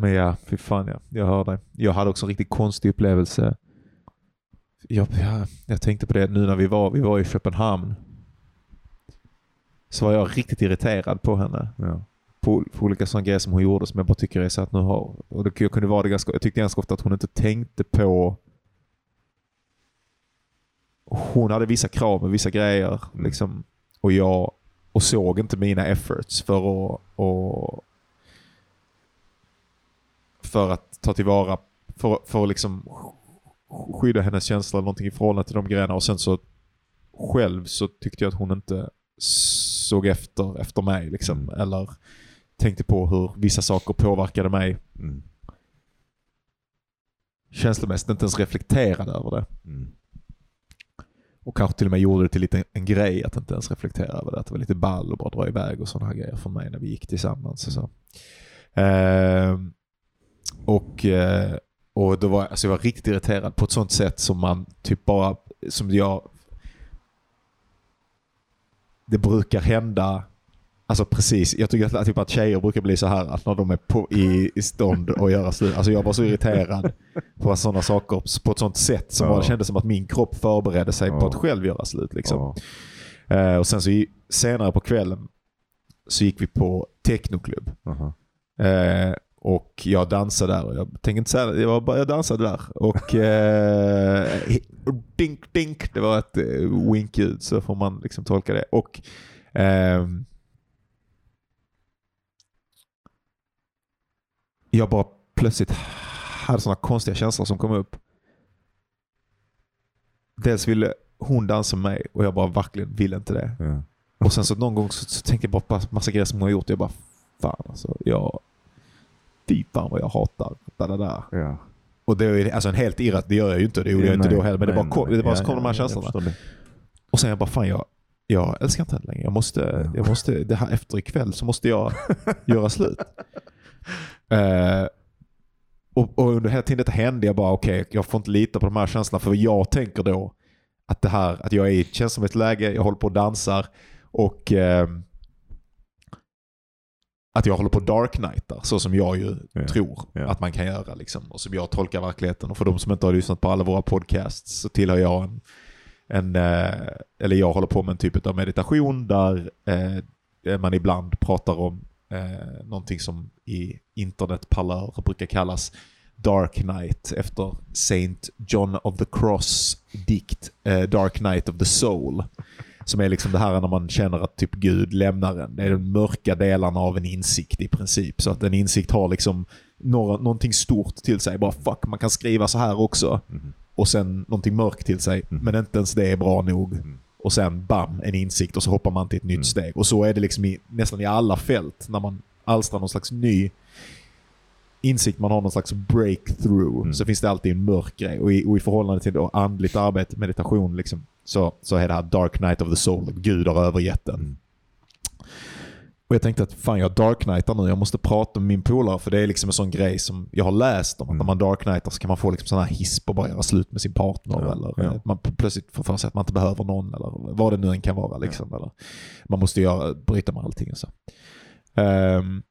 men ja, fy fan ja. Jag hör dig. Jag hade också en riktigt konstig upplevelse. Jag, jag, jag tänkte på det nu när vi var, vi var i Köpenhamn. Så var jag riktigt irriterad på henne Ja. på, på olika sådana grejer som hon gjorde som jag bara tycker är så att nu har... Och det, jag, kunde vara det ganska, jag tyckte ganska ofta att hon inte tänkte på... Hon hade vissa krav med vissa grejer. Mm. Liksom, och jag och såg inte mina efforts för att... Och, för att ta tillvara... För, för att liksom skydda hennes känslor eller någonting i förhållande till de grejerna. Och sen så själv så tyckte jag att hon inte såg efter, efter mig. Liksom, Mm. Eller tänkte på hur vissa saker påverkade mig Mm. känslomässigt. Inte ens reflekterade över det. Mm. Och kanske till och med gjorde det till lite en grej att inte ens reflektera över det. Att det var lite ball och bara dra iväg och sådana här grejer för mig när vi gick tillsammans. Och, så. Ehm, och, eh, och då var, alltså jag var riktigt irriterad på ett sånt sätt som man typ bara, som jag det brukar hända Alltså precis, jag tycker att, typ att tjejer brukar bli så här att när de är på, i, i stånd att göra slut. Alltså jag var så irriterad på sådana saker på ett sånt sätt som Ja. bara kändes som att min kropp förberedde sig på Ja. att själv göra slut. Liksom. Ja. Eh, och sen så i, senare på kvällen så gick vi på technoklubb. Aha. Eh, och jag dansade där och jag tänker inte säga det, jag, bara, jag dansade där. Och (laughs) eh, dink dink, det var ett eh, winkljud så får man liksom tolka det. Och ehm, jag bara plötsligt hade sådana konstiga känslor som kom upp. Dels ville hon dansa med mig och jag bara verkligen ville inte det. Ja. Och sen så någon gång så, så tänkte jag bara på massa grejer som hon har gjort. Jag bara, fan alltså. Jag, fy fan vad jag hatar det där. där. Ja. Och det är alltså en helt irrat, det gör jag ju inte. Det gjorde jag inte då heller. Men det bara, kom, det bara så kom de här känslorna. Och sen jag bara, fan jag, jag älskar inte henne längre. Jag måste, jag måste, det här efter ikväll så måste jag göra (laughs) slut. Eh, och, och under hela tiden detta hände jag bara, okej, jag får inte lita på de här känslorna. För jag tänker då att det här, att jag är i ett känslomässigt läge, jag håller på och dansar och ehm, att jag håller på dark knightar så som jag ju Ja. tror Ja. att man kan göra. Liksom, och som jag tolkar verkligheten. Och för de som inte har lyssnat på alla våra podcasts så tillhör jag en, en eh, eller jag håller på med en typ av meditation där eh, man ibland pratar om eh, någonting som i internetparlör brukar kallas Dark Knight efter Saint John of the Cross dikt eh, Dark Knight of the Soul. Som är liksom det här när man känner att typ Gud lämnar en. Det är de mörka delarna av en insikt i princip. Så att en insikt har liksom några, någonting stort till sig. Bara fuck, man kan skriva så här också. Mhm. Och sen någonting mörkt till sig. Mm. Men inte ens det är bra nog. Mm. Och sen bam, en insikt och så hoppar man till ett nytt Mm. steg. Och så är det liksom i, nästan i alla fält när man alstrar någon slags ny insikt, man har någon slags breakthrough, Mm. så finns det alltid en mörk grej. Och i, och i förhållande till då andligt arbete, meditation, liksom, så, så är det här Dark Knight of the Soul. Gud har övergett den. Mm. Och jag tänkte att fan jag Dark Knightar nu, jag måste prata med min polare för det är liksom en sån grej som jag har läst om. Att Mm. när man Dark Knightar så kan man få liksom sådana här hiss på bara göra slut med sin partner. Ja, eller ja. man plötsligt får för sig att man inte behöver någon. Eller vad det nu än kan vara. Liksom, eller man måste göra, bryta med allting och så. Ehm.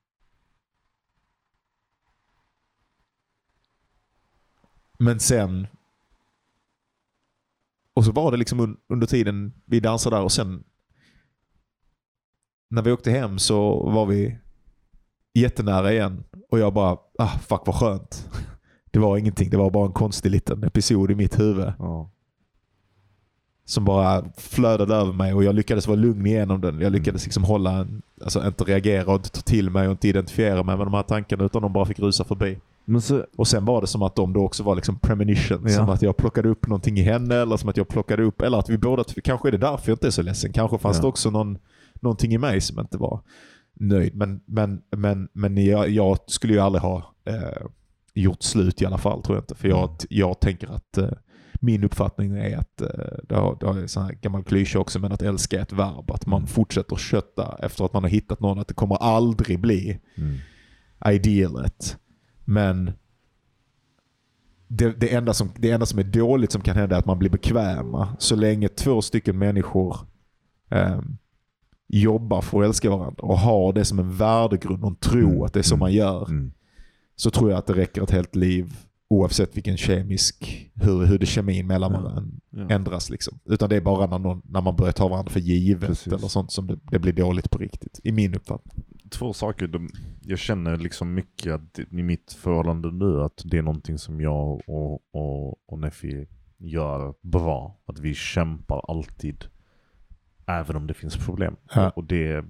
men sen... Och så var det liksom un, under tiden vi dansade där och sen när vi åkte hem så var vi jättenära igen. Och jag bara, ah fuck vad skönt. (laughs) Det var ingenting, det var bara en konstig liten episod i mitt huvud. Ja. Som bara flödade över mig och jag lyckades vara lugn igenom den. Jag lyckades liksom hålla alltså inte reagera och inte ta till mig och inte identifiera mig med de här tankarna utan de bara fick rusa förbi. Så, Och sen var det som att de då också var liksom premonition. Ja. Som att jag plockade upp någonting i henne eller som att jag plockade upp, eller att vi båda, kanske är det därför jag inte är så ledsen. Kanske fanns Ja. det också någon, någonting i mig som inte var nöjd. Men, men, men, men jag, jag skulle ju aldrig ha eh, gjort slut i alla fall tror jag inte. För jag, Mm. jag tänker att eh, min uppfattning är att, eh, det, har, det har gammal klyscha också, men att älska är ett verb. Att man Mm. fortsätter kötta efter att man har hittat någon. Att det kommer aldrig bli mm. idealet. Men det, det, enda som, det enda som är dåligt som kan hända är att man blir bekväma. Så länge två stycken människor ehm, jobbar för att älska varandra och har det som en värdegrund och en tro Mm, att det är så mm, man gör. Mm. Så tror jag att det räcker ett helt liv oavsett vilken kemisk, hur, hur det kemin mellan Ja, Ja. ändras. Liksom. Utan det är bara när, någon, när man börjar ta varandra för givet Precis. eller sånt som det, det blir dåligt på riktigt. I min uppfattning. Två saker. De, jag känner liksom mycket att i mitt förhållande nu att det är någonting som jag och, och, och Neffi gör bra. Att vi kämpar alltid. Även om det finns problem. Ja. Och det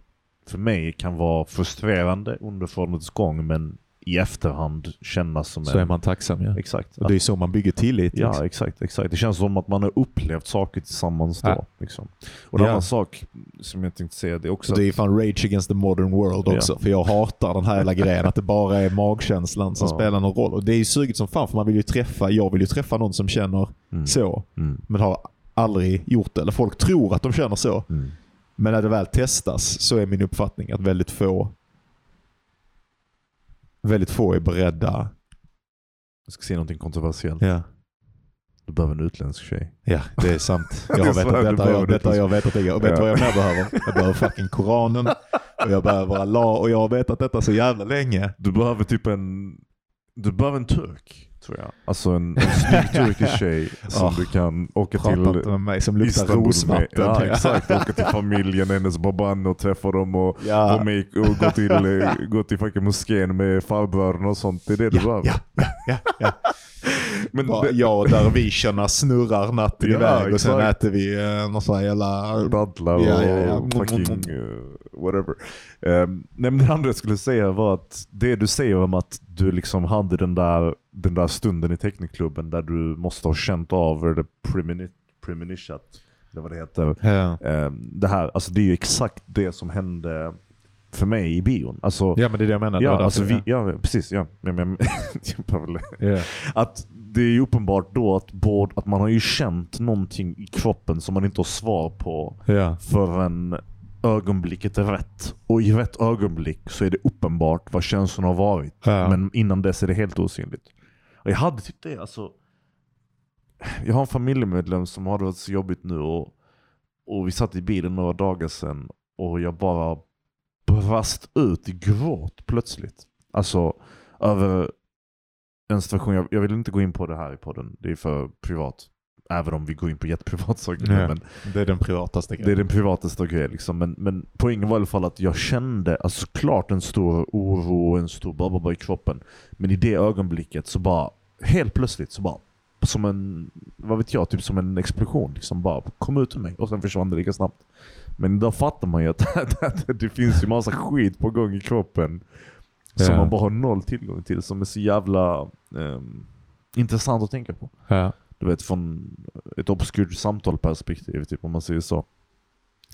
för mig kan vara frustrerande under förhållandets gång men i efterhand kännas som Så en... är man tacksam. Ja. Exakt. Och det är så man bygger tillit. Ja, liksom. exakt, exakt. Det känns som att man har upplevt saker tillsammans då. Ja. Liksom. Och en Ja. annan sak som jag tänkte säga, det är också Så det är fan rage against the modern world Ja. också. För jag hatar den här hela grejen att det bara är magkänslan som Ja. spelar någon roll. Och det är ju sugigt som fan för man vill ju träffa, jag vill ju träffa någon som känner Mm. så. Mm. Men har aldrig gjort det. Eller folk tror att de känner så. Mm. Men när det väl testas så är min uppfattning att väldigt få väldigt få är beredda. Jag ska säga någonting kontroversiellt. Ja, Du behöver en utländsk tjej. ja det är sant. (laughs) Jag har vetat detta, jag, detta det. jag vetat länge. Och vet Ja. vad jag mer behöver? Jag behöver fucking Koranen. Och jag behöver Allah. Och jag har vetat detta så jävla länge. Du behöver typ en... Du behöver en turk, tror jag. Alltså en, en snygg turkisk (laughs) tjej som Ah, du kan åka till inte med mig som luktar Istanbul med. rosvatten. Ja, exakt. Åka till familjen, hennes baban och träffa dem och, Ja. och, make, och gå till, eh, gå till fucking moskén med farbröderna och sånt. Det är det du Ja, behöver. ja, ja, ja. (laughs) Men Bara det, jag och dervischerna snurrar natten Ja, iväg och sen exakt. äter vi sån här jävla... dadlar och Ja, ja, ja. fucking eh, whatever. Um, nej, men det andra jag skulle säga var att det du säger om att du liksom hade den där, den där stunden i teknikklubben där du måste ha känt av eller premoni- premonition, eller vad det heter. Ja. Ehm, det här, alltså det är ju exakt det som hände för mig i bion. Alltså, ja, men det är det jag menar. Det ja, var alltså vi, ja, precis. Ja. Men, men, (laughs) ja. att det är ju uppenbart då att, både, att man har ju känt någonting i kroppen som man inte har svar på Ja. förrän ögonblicket är rätt. Och i rätt ögonblick så är det uppenbart vad känslan har varit. Ja. Men innan dess är det helt osynligt. Och jag hade typ det, alltså. Jag har en familjemedlem som har det varit så jobbigt nu och, och vi satt i bilen några dagar sedan och jag bara brast ut i gråt plötsligt. Alltså över en situation, jag, jag vill inte gå in på det här i podden, det är för privat. Även om vi går in på jätteprivat saker. nu, Ja. Men Det är den privataste det är grejen. den privataste grejen. Liksom. Men, men poängen var i alla fall att jag kände alltså, klart en stor oro och en stor bababa i kroppen. Men i det ögonblicket så bara, helt plötsligt så bara, som en, vad vet jag, typ som en explosion. Liksom bara kom ut ur mig och sen försvann det lika snabbt. Men då fattar man ju (laughs) att det finns ju massa skit på gång i kroppen. Som Ja. man bara har noll tillgång till. Som är så jävla ehm, intressant att tänka på. Ja. Du vet från ett obskurt samtalperspektiv, typ om man säger så.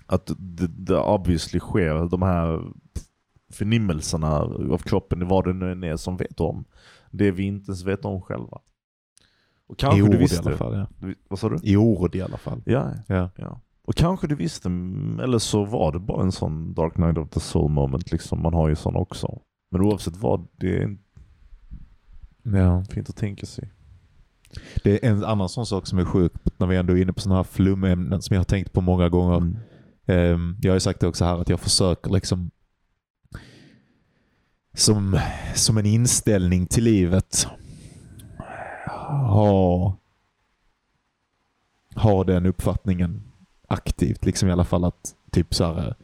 Att det, det obviously sker, de här förnimmelserna av kroppen, vad det nu än är som vet om. Det vi inte ens vet om själva. Och I kanske ord du i visste. alla fall. Ja. Du- Vad sa du? I ord i alla fall. Ja, Ja. ja. Och kanske du visste, mm, eller så var det bara en sån Dark Knight of the Soul moment liksom. Man har ju sån också. Men oavsett vad, det är Ja. fint att tänka sig. Det är en annan sån sak som är sjuk när vi ändå är inne på sådana här flumämnen som jag har tänkt på många gånger. Mm. Ehm, jag har ju sagt det också här att jag försöker liksom som, som en inställning till livet ha, ha den uppfattningen aktivt. Liksom i alla fall att typ så här,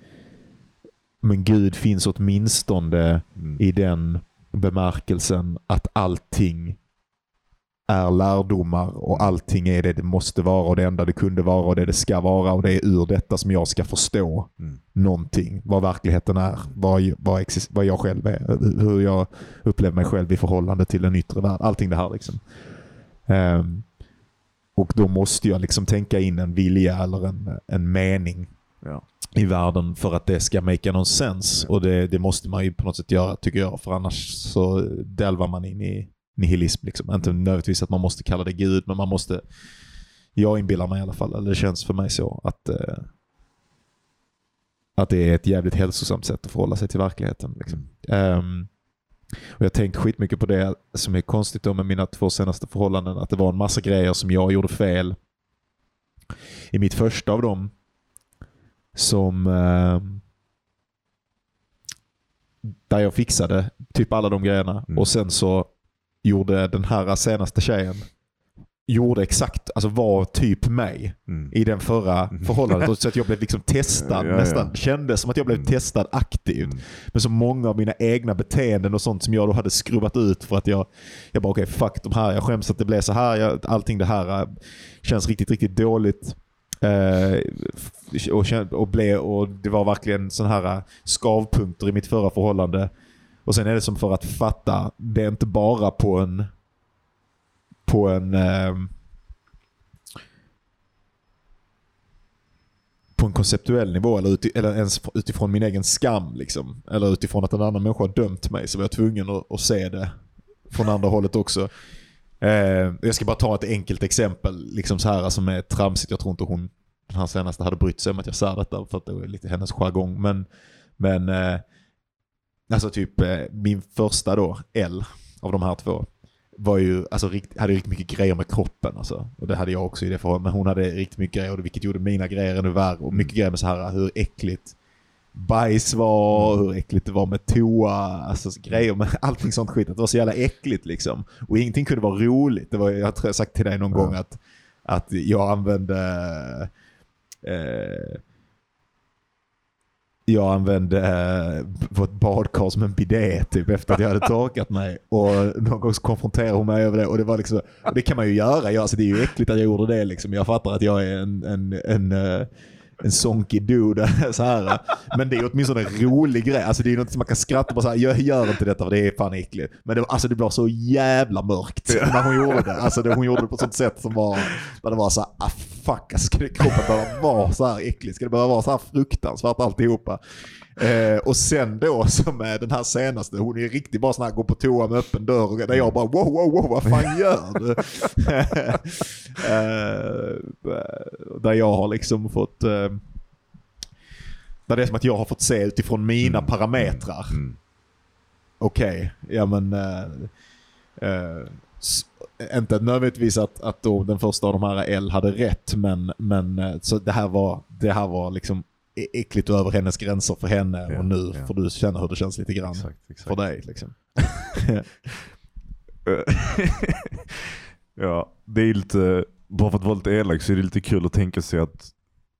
men Gud finns åtminstone Mm. i den bemärkelsen att allting är lärdomar och allting är det det måste vara och det enda det kunde vara och det det ska vara och det är ur detta som jag ska förstå Mm. någonting. Vad verkligheten är, vad, vad, vad jag själv är, hur jag upplever mig själv i förhållande till den yttre världen. Allting det här liksom. Ehm, och då måste jag liksom tänka in en vilja eller en, en mening Ja. i världen för att det ska make någon sens. Och det, det måste man ju på något sätt göra tycker jag. För annars så delvar man in i nihilism. Liksom. Inte nödvändigtvis att man måste kalla det Gud, men man måste... Jag inbillar mig i alla fall, eller det känns för mig så, att, eh, att det är ett jävligt hälsosamt sätt att förhålla sig till verkligheten. Liksom. Ehm, och Jag har tänkt skitmycket på det som är konstigt då med mina två senaste förhållanden. Att det var en massa grejer som jag gjorde fel. I mitt första av dem som ehm, där jag fixade typ alla de grejerna Mm. och sen så gjorde den här senaste tjejen gjorde exakt, alltså var typ mig Mm. i den förra Mm. förhållandet. (laughs) Så att jag blev liksom testad, Ja, ja. nästan kändes som att jag blev Mm. testad aktivt. Mm. Men så många av mina egna beteenden och sånt som jag då hade skruvat ut för att jag, jag bara okej fuck de här, jag skäms att det blev så här, jag, allting det här äh, känns riktigt, riktigt dåligt. Eh, och, och, blev, och det var verkligen sådana här äh, skavpunkter i mitt förra förhållande. Och sen är det som för att fatta, det är inte bara på en på en Eh, på en konceptuell nivå eller, uti, eller ens utifrån min egen skam. Liksom. Eller utifrån att en annan människa har dömt mig så var jag tvungen att, att se det från andra hållet också. Eh, jag ska bara ta ett enkelt exempel liksom så här som är tramsigt. Jag tror inte hon, den här senaste, hade brytt sig om att jag sa detta för att det var lite hennes jargong. Men, men eh, alltså typ eh, min första då, L, av de här två var ju, alltså, rikt, hade riktigt mycket grejer med kroppen. Alltså. Och det hade jag också i det förhållandet. Men hon hade riktigt mycket grejer, vilket gjorde mina grejer ännu värre. Och mycket grejer med så här hur äckligt bajs var, hur äckligt det var med toa, alltså grejer med (laughs) allting sånt skit. Att det var så jävla äckligt liksom. Och ingenting kunde vara roligt. Det var, jag jag sagt till dig någon Ja. gång att, att jag använde eh, jag använde eh, vårt badkar som en bidé typ efter att jag hade torkat mig. Och någon gång så konfronterade hon mig över det. Och det var liksom, och det kan man ju göra. Jag, alltså, det är ju äckligt att jag gjorde det liksom. Jag fattar att jag är en, en, en, eh, en sonky dude. (laughs) Så här. Men det är åtminstone en rolig grej. Alltså, det är något som man kan skratta på. Så här, jag gör inte detta för det är fan äckligt. Men det, alltså, det blev så jävla mörkt när hon gjorde det. Alltså, det, hon gjorde det på ett sånt sätt som var, där det var så här, ah, fuck, alltså, ska kroppen behöva vara så här äcklig? Ska det behöva vara så här fruktansvärt alltihopa? Eh, och sen då som är den här senaste, hon är riktigt bara sån här, går på toa med öppen dörr. Där jag bara wow, wow, wow, vad fan (laughs) gör du? eh, där jag har liksom fått... Eh, där det är som att jag har fått se utifrån mina Mm. parametrar. Mm. Okej, ja men... Eh, eh, inte nödvändigtvis att, att då den första av de här L hade rätt, men, men eh, så det här var, det här var liksom äckligt över hennes gränser för henne Ja, och nu ja. får du känna hur det känns lite grann Exakt, exakt. för dig. Liksom. (laughs) ja, det är lite, bara för att vara lite elak så är det lite kul att tänka sig att,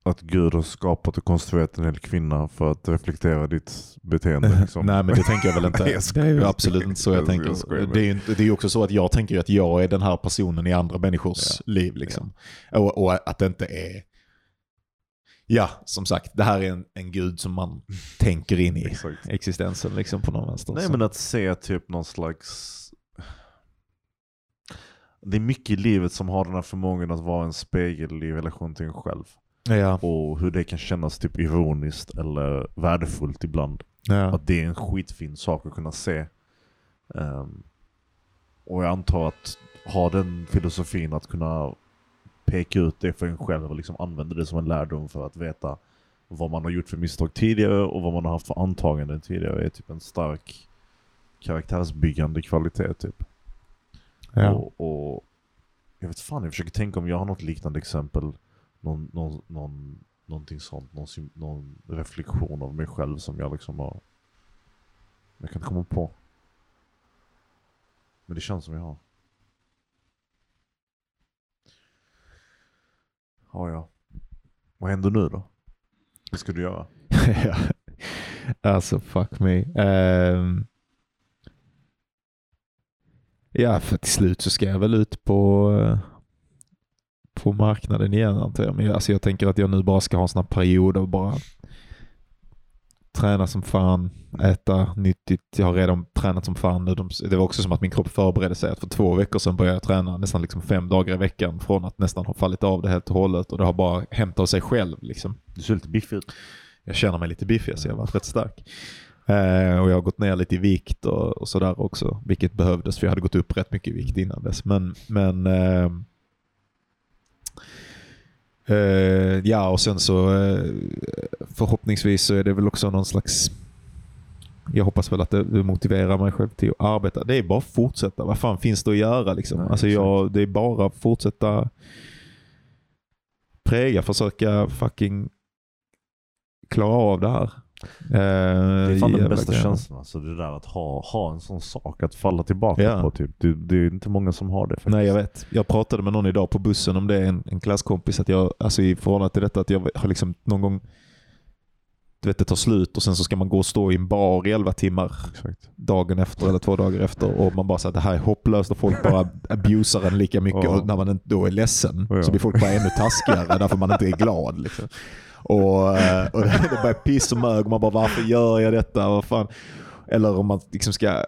att Gud har skapat och konstruerat en hel kvinna för att reflektera ditt beteende. (laughs) Liksom. Nej men det tänker jag väl inte. (laughs) Nej, jag skojar, det är ju absolut inte så jag tänker. det är ju inte- det är ju också så att jag tänker att jag är den här personen i andra människors liv. Liksom. Och, och att det inte är... Ja, som sagt, det här är en, en gud som man tänker in i Exakt. existensen liksom, på någon vänster. Nej men att se typ någon slags... Det är mycket i livet som har den här förmågan att vara en spegel i relation till en själv. ja, Och hur det kan kännas typ ironiskt eller värdefullt ibland. ja. Att det är en skitfin sak att kunna se. Ehm, och jag antar att ha den filosofin att kunna peka ut det för en själv och liksom använda det som en lärdom för att veta vad man har gjort för misstag tidigare och vad man har haft för antaganden tidigare är typ en stark karaktärsbyggande kvalitet typ. Ja. Och, och jag vet fan, jag försöker tänka om jag har något liknande exempel. Någon, någon, någon, någonting sånt, någon, någon reflektion av mig själv som jag liksom har... Jag kan inte komma på. Men det känns som jag har. Har jag. Vad händer nu då? Vad ska du göra? (laughs) Alltså fuck me. Um... ja, för till slut så ska jag väl ut på, på marknaden igen antar jag. Men jag, alltså jag tänker att jag nu bara ska ha en sån här period av bara träna som fan, äta nyttigt. Jag har redan tränat som fan nu. De- Det var också som att min kropp förberedde sig. Att för två veckor sedan började jag träna nästan liksom fem dagar i veckan från att nästan ha fallit av det helt och hållet. Och det har bara hänt av sig själv. Liksom Du ser lite biffig ut. jag känner mig lite biffig så jag har varit rätt stark. Eh, och jag har gått ner lite i vikt och, och sådär också, vilket behövdes för jag hade gått upp rätt mycket i vikt innan dess. Men, men eh, eh, ja, och sen så eh, förhoppningsvis så är det väl också någon slags jag hoppas väl att det det motiverar mig själv till att arbeta. Det är bara att fortsätta. Vad fan finns det att göra liksom? Nej, alltså jag, det är bara att fortsätta präga, försöka fucking klara av det här. Eh, Det är fan den bästa känslan. Alltså det där att ha, ha en sån sak att falla tillbaka Ja. på. Typ. Det, det är inte många som har det faktiskt. Nej jag vet. Jag pratade med någon idag på bussen om det, en, en klasskompis, att jag, alltså i förhållande till detta att jag har liksom någon gång, du vet det tar slut och sen så ska man gå och stå i en bar i 11 timmar Exakt. dagen efter eller två dagar efter och man bara säger att det här är hopplöst och folk bara abusar en lika mycket Ja. och när man då är ledsen Ja. så blir folk bara ännu taskigare därför man inte är glad. Liksom. Och, eh, och det börjar piss och mög och man bara varför gör jag detta? Vad fan? Eller om man liksom ska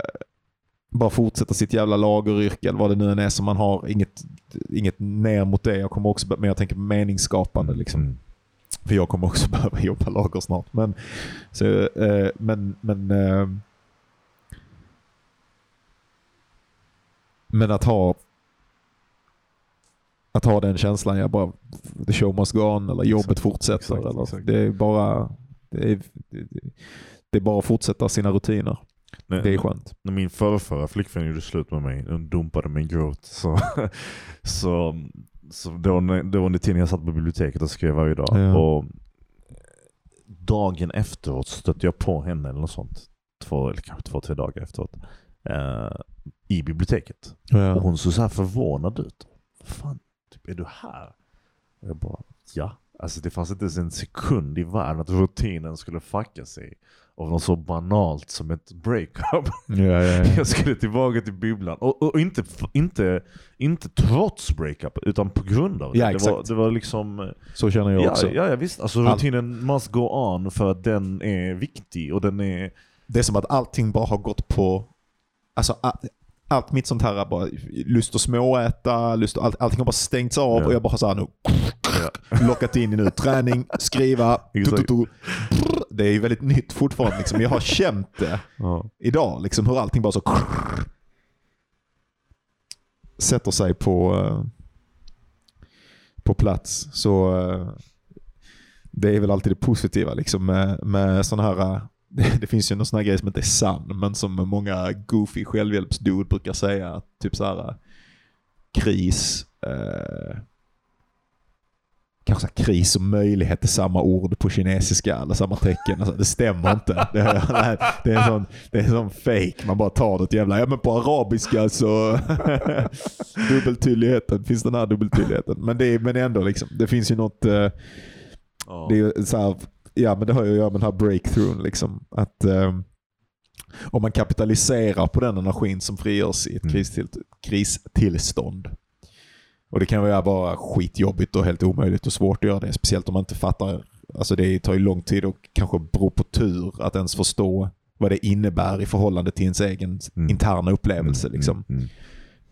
bara fortsätta sitt jävla lageryrke eller vad det nu än är som man har. Inget, inget ner mot det. Jag kommer också, men jag tänker på meningsskapande. Liksom. Mm. För jag kommer också (laughs) behöva jobba lager snart. Men, så, eh, men, men, eh, men att ha att ha den känslan, jag bara the show must go on eller jobbet Exakt, fortsätter. exakt, eller, exakt. Det är bara det är, det, är bara att fortsätta sina rutiner. Nej, Det är skönt. När min förrförra flickvän gjorde slut med mig, hon dumpade mig grovt. Så, (laughs) så, så det, var, det var under tiden jag satt på biblioteket och skrev varje dag. Ja. Och dagen efteråt stötte jag på henne eller något sånt. Två, eller kanske två, tre dagar efteråt. Eh, I biblioteket. Och hon såg så här förvånad ut. Fan, typ, är du här? Och jag bara, ja. Alltså det fanns inte ens en sekund i världen att rutinen skulle fucka sig av något så banalt som ett breakup. Ja, ja, ja. (laughs) Jag skulle tillbaka till bibblan. Och, och inte, inte, inte trots breakup, utan på grund av det. Ja, det, var, det var liksom... Så känner jag Ja, också. ja, ja visst. Alltså All- rutinen must go on för att den är viktig och den är... Det är som att allting bara har gått på... Alltså, allt mitt sånt här, bara, lust att småäta, lust att, all, allting har bara stängts av Ja. och jag bara har så här nu lockat in i nu. Träning, skriva, tu, tu, tu. Det är ju väldigt nytt fortfarande. Liksom. Jag har känt det Ja. idag, liksom, hur allting bara så sätter sig på, eh, på plats. Så eh, det är väl alltid det positiva liksom, med, med sådana här det, det finns ju någon sån här grej som inte är sann, men som många goofy självhjälpsdude brukar säga. att Typ så här kris. Eh, kanske kris och möjlighet är samma ord på kinesiska eller samma tecken. Alltså, det stämmer inte. (laughs) Det är, det är en sån, det är en sån fake. Man bara tar det till jävla, ja men på arabiska så (laughs) dubbeltydligheten, finns den här dubbeltydligheten. Men det men ändå liksom, det finns ju något eh, det är så här, ja men det har ju att göra med den här breakthroughen. Liksom. Att, eh, om man kapitaliserar på den energin som frigörs i ett Mm. kristill, kristillstånd. Och det kan vara bara skitjobbigt och helt omöjligt och svårt att göra det. Speciellt om man inte fattar. Alltså det tar ju lång tid och kanske beror på tur att ens förstå vad det innebär i förhållande till ens egen Mm. interna upplevelse. Mm, Liksom. mm.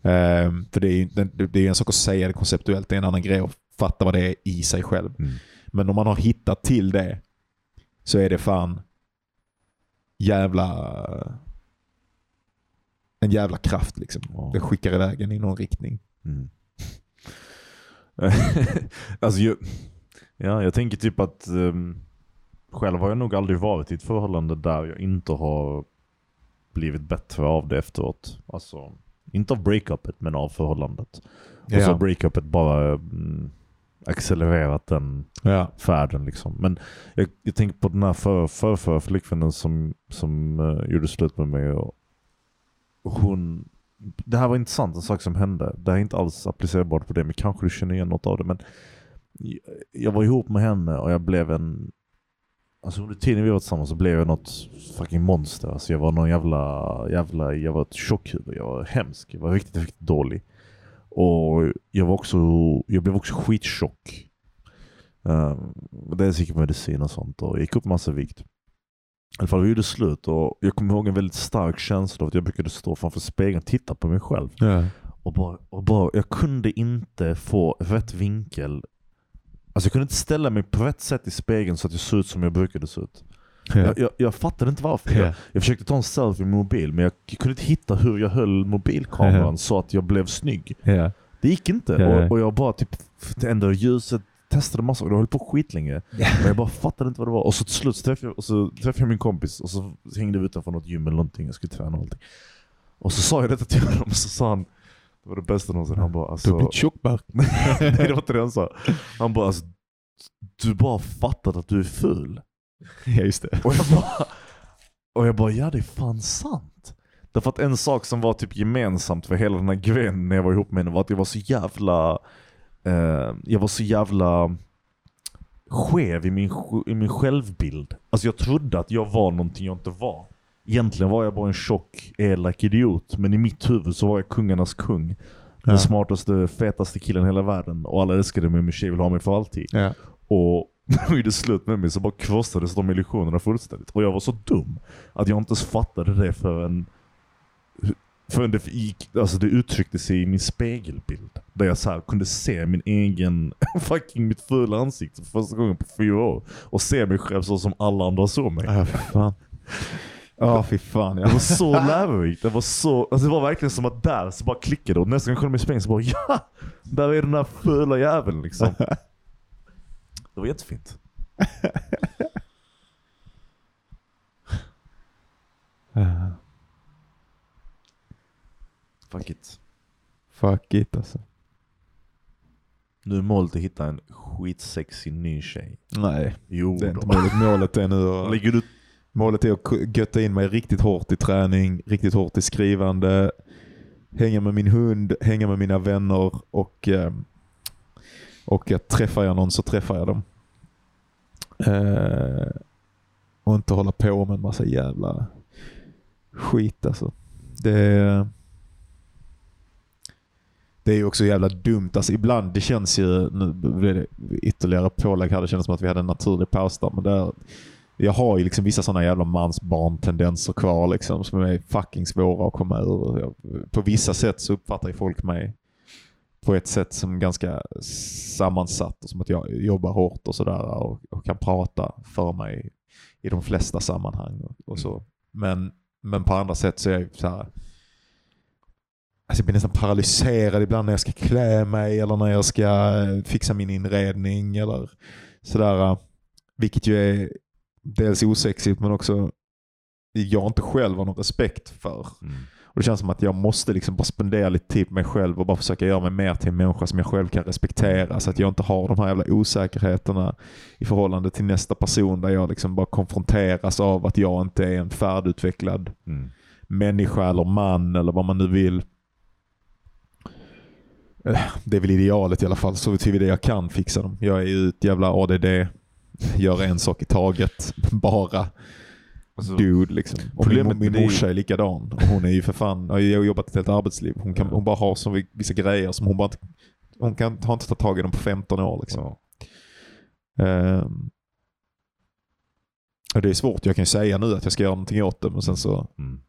Ehm, för det är ju det det är en sak att säga det konceptuellt, det är en annan grej att fatta vad det är i sig själv. Mm. Men om man har hittat till det så är det fan jävla en jävla kraft liksom. Ja. Det skickar iväg en i någon riktning. Mm. (laughs) alltså, jag, ja, jag tänker typ att um, själv har jag nog aldrig varit i ett förhållande där jag inte har blivit bättre av det efteråt. Alltså, inte av breakupet men av förhållandet. Och så breakupet bara mm, accelererat den ja. färden liksom. Men jag, jag tänker på den här för, för, för flickvännen som, som uh, gjorde slut med mig. Och hon, det här var intressant, en sak som hände. Det här är inte alls applicerbart på det, men kanske du känner igen något av det. Men jag, jag var ihop med henne och jag blev en... Alltså under tiden vi var tillsammans så blev jag något fucking monster. Alltså jag var någon jävla, jävla, jag var ett tjockhuvud. Jag var hemsk. Jag var riktigt, riktigt dålig. Och jag var också, jag blev också skitchock. Um, dels gick jag medicin och sånt och jag gick upp massa vikt. I alla fall vi gjorde slut och jag kommer ihåg en väldigt stark känsla av att jag brukade stå framför spegeln och titta på mig själv. Ja. Och bara, och bara, jag kunde inte få rätt vinkel. Alltså jag kunde inte ställa mig på rätt sätt i spegeln så att jag såg ut som jag brukade se ut. Ja. Jag, jag, jag fattade inte varför. Jag, Ja. jag försökte ta en selfie med mobil men jag kunde inte hitta hur jag höll mobilkameran så att jag blev snygg. Det gick inte. Och, och jag bara typ ändrade ljuset, testade massa och det höll på skitlänge. Men jag bara fattade inte vad det var. Och så till slut så träffade jag, och så träffade jag min kompis och så hängde vi utanför något gym eller någonting. Jag skulle träna och allting. Och så sa jag detta till honom och så sa han, det var det bästa någonsin. Han bara Du alltså, har blivit tjockbark. (laughs) Nej det var inte det han sa. Han bara alltså, du bara fattat att du är ful. (laughs) Ja just det. Och jag bara, och jag bara ja det är fan sant. Därför att en sak som var typ gemensamt för hela den här grejen när jag var ihop med henne var att jag var så jävla, eh, jag var så jävla skev i min, i min självbild. Alltså jag trodde att jag var någonting jag inte var. Egentligen var jag bara en tjock, elak idiot. Men i mitt huvud så var jag kungarnas kung. Den Ja. smartaste, fetaste killen i hela världen. Och alla älskade mig, min tjej vill ha mig för alltid. Ja. Och (laughs) när de gjorde slut med mig så bara krossades de illusionerna fullständigt. Och jag var så dum att jag inte ens fattade det förrän, förrän det, gick, alltså det uttryckte sig i min spegelbild. Där jag så här kunde se min egen, (laughs) fucking mitt fula ansikte för första gången på fyra år. Och se mig själv så som alla andra såg mig. Ja, fan. Ja, fy fan. Ja. Det var så (laughs) lärorikt. Det var så, alltså det var verkligen som att där så bara klickade och nästa gång jag kollade mig i spegeln så bara ja! Där är den där fula jäveln liksom. Det var jättefint. Ja. (laughs) Fuck it. Fuck it alltså. Nu är målet att hitta en skitsexig ny tjej. Nej, Jo det är inte målet. Målet är nu (laughs) att, Ligger du... målet är att götta in mig riktigt hårt i träning, riktigt hårt i skrivande, hänga med min hund, hänga med mina vänner och, eh, och att träffar jag någon så träffar jag dem. Eh, och inte hålla på med en massa jävla skit alltså. Det, det är ju också jävla dumt. Alltså ibland, det känns ju, nu blir det ytterligare pålägg här, det känns som att vi hade en naturlig paus där. Men där, jag har ju liksom vissa sådana jävla mansbarn-tendenser kvar liksom, som är fucking svåra att komma ur. Jag, på vissa sätt så uppfattar ju folk mig på ett sätt som ganska sammansatt och som att jag jobbar hårt och sådär och, och kan prata för mig i de flesta sammanhang och, och så. Men, men på andra sätt så är jag så här. Alltså jag blir nästan paralyserad ibland när jag ska klä mig eller när jag ska eh, fixa min inredning eller sådär. Vilket ju är dels osexigt men också jag inte själv har någon respekt för. Mm. Och Det känns som att jag måste liksom bara spendera lite tid på mig själv och bara försöka göra mig mer till en människa som jag själv kan respektera. Så att jag inte har de här jävla osäkerheterna i förhållande till nästa person där jag liksom bara konfronteras av att jag inte är en färdigutvecklad Mm. människa eller man eller vad man nu vill. Eh, Det är väl idealet i alla fall, så tillvida jag kan fixa dem. Jag är ju ett jävla ADD, gör en sak i taget, (laughs) bara Alltså, dude liksom. Och problemet min, min morsa är likadan. Och Hon är ju för fan, har jobbat ett helt arbetsliv. Hon, kan, hon bara har så vissa grejer som hon bara inte, hon kan, har inte tagit tag i dem på 15 år liksom. ja. Ehm. och det är svårt, jag kan ju säga nu att jag ska göra någonting åt det men sen så, Mm.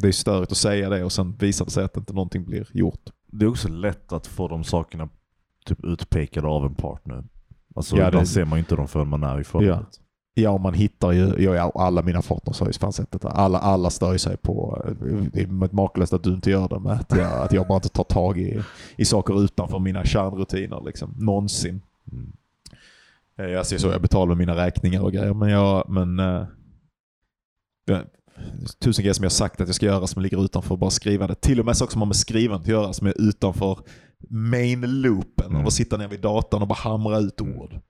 det är störigt att säga det och sen visar det sig att inte någonting blir gjort. Det är också lätt att få de sakerna typ utpekade av en partner. Alltså Ja, ibland det- ser man ju inte dem förrän man är i förhållandet. Ja, man hittar ju, ja, alla mina partners har ju fan sett detta. Alla, alla stör sig på, det är makalöst att du inte gör det, med att jag, att jag bara inte tar tag i, i saker utanför mina kärnrutiner liksom. Någonsin. Mm. Eh, Jag ser så jag betalar mina räkningar och grejer, men jag, men eh, tusen grejer som jag sagt att jag ska göra som ligger utanför bara skriva det. Till och med saker som har med skrivandet att göra som är utanför main loopen. Mm. Och sitta ner vid datorn och bara hamra ut ord.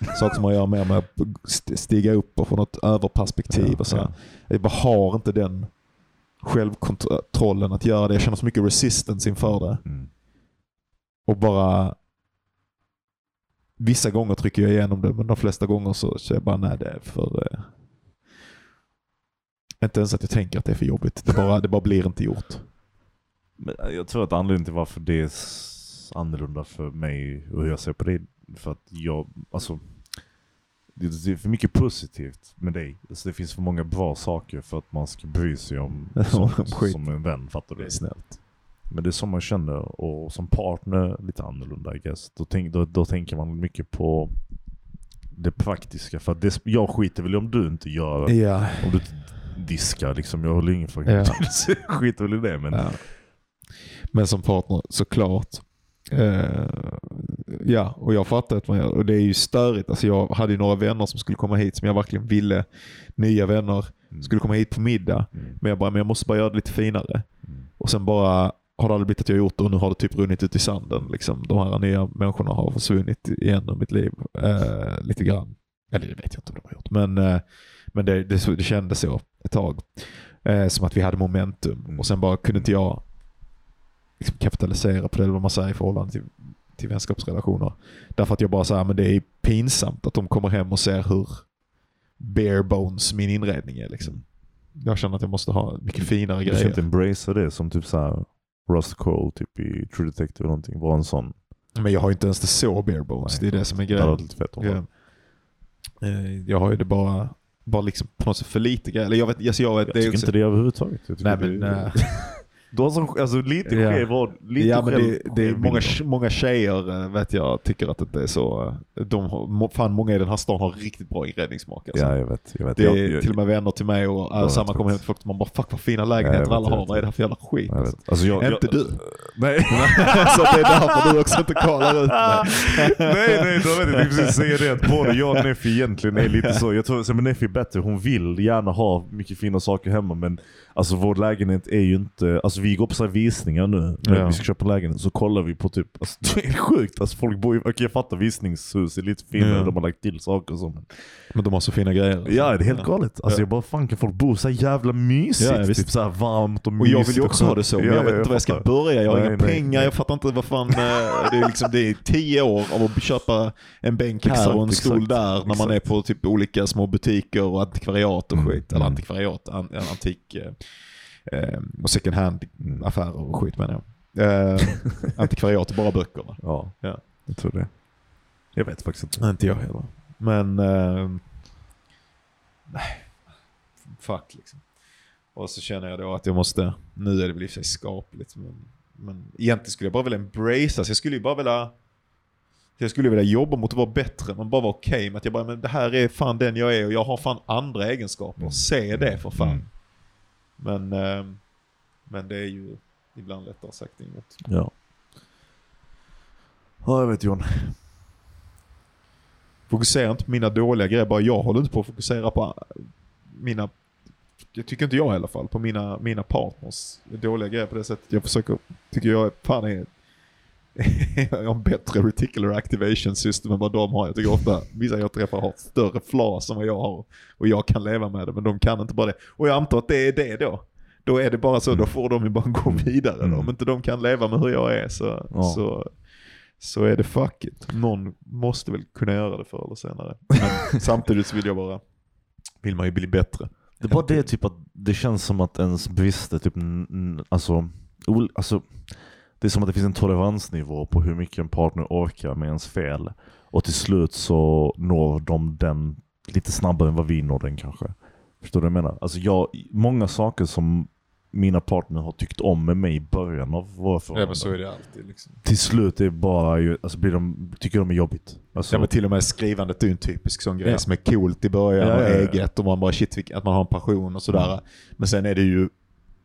Saker som har att göra mer med att st- stiga upp och få något överperspektiv. Ja, och så. ja. Jag bara har inte den självkontrollen att göra det. Jag känner så mycket resistance inför det. Mm. Och bara... Vissa gånger trycker jag igenom det, men de flesta gånger så är jag bara nej, det är för... Eh, inte ens att jag tänker att det är för jobbigt. Det bara, det bara blir inte gjort. Men jag tror att anledningen till varför det är annorlunda för mig och hur jag ser på det, för att jag, alltså det det är för mycket positivt med dig. Alltså det finns för många bra saker för att man ska bry sig om (laughs) Skit. som en vän, fattar Det du? är snällt. Men det är som man känner, och som partner lite annorlunda I guess. Då, tänk, då, då tänker man mycket på det praktiska. För att det, jag skiter väl om du inte gör, Ja. om du diskar liksom. Jag håller ingen fucking Ja. (laughs) skiter väl i det. Men ja. Men som partner, såklart. Eh, ja, och jag fattar att man gör och det är ju störigt. Alltså jag hade ju några vänner som skulle komma hit som jag verkligen ville. Nya vänner Mm. skulle komma hit på middag. Mm. Men jag bara, men jag måste bara göra det lite finare. Mm. Och sen bara har det aldrig blivit att jag gjort det och nu har det typ runnit ut i sanden. Liksom. De här nya människorna har försvunnit igen ur mitt liv. Eh, lite grann. Eller det vet jag inte om de har gjort. Men, eh, men det, det, det kändes så ett tag. Som att vi hade momentum. Mm. Och sen bara kunde inte jag liksom kapitalisera på det, eller vad man säger i förhållande till, till vänskapsrelationer. Därför att jag bara säger men det är pinsamt att de kommer hem och ser hur bare bones min inredning är. Liksom. Jag känner att jag måste ha mycket finare Du ska grejer. inte embracea det som typ såhär Rust Cole typ i True Detective eller någonting. Var en sån. Men jag har ju inte ens det så bare bones. Nej, det är det som är Det grejen. lite fett om det. Eh, Jag har ju det bara, bara liksom på något sätt för lite grejer. Eller jag vet, alltså jag vet Jag det är tycker också, inte det överhuvudtaget. Jag Nej men, det, eh, (laughs) du har sån, alltså lite Ja. skev var- lite ja, men det, det är många, många tjejer eh, vet jag tycker att det inte är så. eh, De fan många i den här stan har riktigt bra inredningssmak. Alltså. Ja jag vet. Jag vet. Det jag, är jag, till och med vänner till mig och Ja, äh, samma jag kommer hem till folk man bara fuck vad fina Ja, lägenheter jag vet, alla jag har. Vad är det här för jävla skit? jag Alltså. Alltså, jag, Inte jag, du. (laughs) Nej. (laughs) så det är därför du också inte kollar ut mig. (laughs) nej nej, då vet jag jag precis säga det att både jag och Neffi egentligen är lite så. Jag tror att Neffi är bättre, hon vill gärna ha mycket fina saker hemma men alltså vår lägenhet är ju inte, alltså vi går på så här visningar nu när Ja. vi ska köpa en lägenhet så kollar vi på typ, alltså (laughs) det är sjukt, alltså folk bor ju, okej jag fattar visningshus är lite finare, Ja. de har lagt till saker och så men Men de har så fina grejer. alltså. Ja det är helt galet. Alltså Ja. jag bara fan kan folk bo så jävla mysigt? Ja, ja, typ så varmt och Och mysigt. jag vill ju också ha det så, men Ja, jag vet ja, inte var jag ska börja. Jag har Nej, inga nej, pengar, nej. jag fattar inte vad fan... eh, Det är, liksom, det är tio år av att köpa en bänk här Exakt, och en stol exakt, där när man är på typ olika små butiker och antikvariat och Mm, skit. Eller mm. antikvariat, an, antik eh, och second hand Mm. affärer och skit menar jag. Eh, (laughs) antikvariat bara böcker. Ja, Ja. jag tror det. Jag vet faktiskt inte. Inte jag heller. Men... Eh, nej. Fuck liksom. Och så känner jag då att jag måste... Nu är det väl i och för sig skapligt. Men, men egentligen skulle jag bara vilja embracea. Så jag skulle ju bara vilja... Jag skulle vilja jobba mot att vara bättre, men bara vara okej med att jag bara, men det här är fan den jag är och jag har fan andra egenskaper. Mm. Se det för fan. Mm. Men, eh, men det är ju ibland lättare sagt än gjort. Ja. Ja, jag vet John. Fokusera inte på mina dåliga grejer, bara jag håller inte på att fokusera på mina, det tycker inte jag i alla fall, på mina, mina partners dåliga grejer på det sättet. Jag försöker, tycker jag fan är, (laughs) en bättre reticular activation system än vad de har. Jag tycker ofta vissa jag träffar har större flas än vad jag har. Och jag kan leva med det, men de kan inte bara det. Och jag antar att det är det då. Då är det bara så, då får de ju bara gå vidare. Mm. Om inte de kan leva med hur jag är så, Ja. så, så är det fuck it. Någon måste väl kunna göra det förr eller senare. Men (laughs) samtidigt så vill jag bara, vill man ju bli bättre. Det är bara det typ att det känns som att ens brister typ, alltså, alltså det är som att det finns en toleransnivå på hur mycket en partner orkar med ens fel. Och till slut så når de den lite snabbare än vad vi når den kanske. Förstår du vad jag menar? Alltså jag, många saker som mina partner har tyckt om med mig i början av våra Ja, förhållanden. men så är det alltid. Liksom. Till slut är det bara ju, alltså blir de, tycker de är jobbigt. Alltså, Ja, men till och med skrivandet är ju en typisk sån grej Ja. som är coolt i början Ja, och ja, ja. eget och man bara shit, att man har en passion och sådär. Men sen är det ju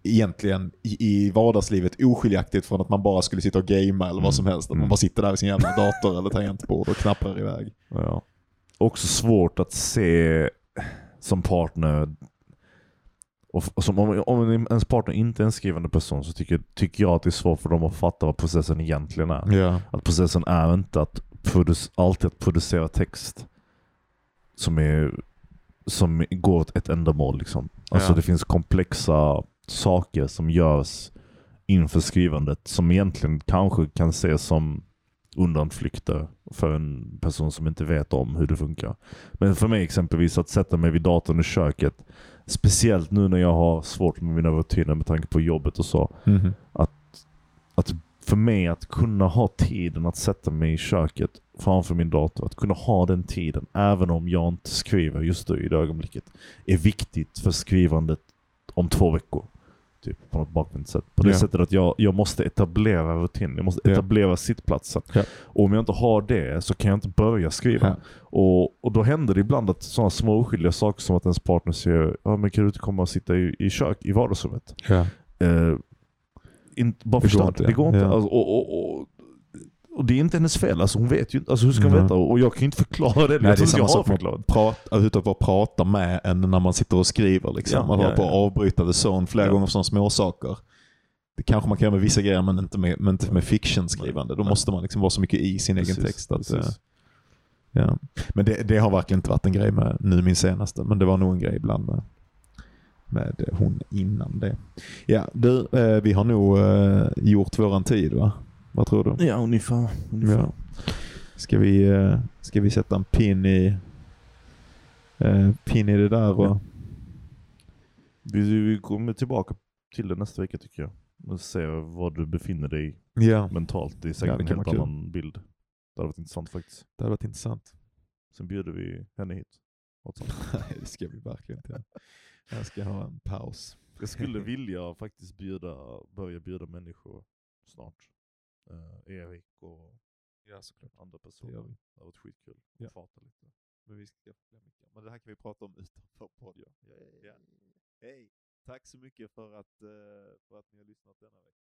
egentligen i, i vardagslivet oskiljaktigt från att man bara skulle sitta och gamea eller vad som helst. Att man Mm. bara sitter där vid sin jävla dator eller tangentbord och knappar iväg. Ja. Också svårt att se som partner, och, som, om, om ens partner inte är en skrivande person så tycker, tycker jag att det är svårt för dem att fatta vad processen egentligen är. Ja. Att processen är inte att produc- alltid att producera text som, är, som går åt ett ändamål. Liksom. Alltså Ja. det finns komplexa saker som görs inför skrivandet som egentligen kanske kan ses som undanflykter för en person som inte vet om hur det funkar. Men för mig exempelvis att sätta mig vid datorn i köket, speciellt nu när jag har svårt med mina rutiner med tanke på jobbet och så, Mhm. att för mig att kunna ha tiden att sätta mig i köket framför min dator, att kunna ha den tiden även om jag inte skriver just då i det ögonblicket, är viktigt för skrivandet om två veckor. Typ på något bakvänt sätt. På det Ja. sättet att jag, jag måste etablera rutinen, jag måste Ja. etablera sittplatsen. Ja. Och om jag inte har det så kan jag inte börja skriva. Och, och då händer det ibland att sådana små oskyldiga saker som att ens partner säger ja, men kan du inte komma och sitta i, i kök i vardagsrummet? Eh, in, bara Det går inte. Det går inte. Alltså, och, och, och, och det är inte hennes fel. Alltså, hon vet ju inte. Alltså, hur ska hon Nej. veta? Och jag kan ju inte förklara det. Nej, jag det är samma sak med prata, utan att prata med en när man sitter och skriver. Liksom. Ja, man ja, håller på att ja. avbryta the zone flera Ja. gånger för sådana små saker. Det kanske man kan göra med vissa grejer men inte med, men inte med fiction-skrivande. Då måste man liksom vara så mycket i sin egen Precis, text. Att, eh, ja. Men det, det har verkligen inte varit en grej med nu min senaste, men det var nog en grej ibland med, med hon innan det. Ja, du, eh, vi har nog eh, gjort våran tid va? Vad tror du? Ja, ungefär. ungefär. Ja. Ska vi, eh, ska vi sätta en pin i, eh, pin i det där? Och, Ja. Vi, vi kommer tillbaka till det nästa vecka tycker jag. Och se var du befinner dig ja. mentalt. Det är Ja, säkert det en helt vara kul. annan bild. Det hade varit intressant faktiskt. Det hade varit intressant. Sen bjuder vi henne hit. (laughs) Nej, det ska vi verkligen inte. Jag ska ha en paus. Jag skulle (laughs) vilja faktiskt bjuda, börja bjuda människor snart. Eh, Erik och Ja, såklart. andra Det personer. gör vi. Det har varit skitkul. Ja. Prata lite. Men, vi ska, men det här kan vi prata om utanför podden. Ja. Hej! Tack så mycket för att, eh, för att ni har lyssnat denna vecka.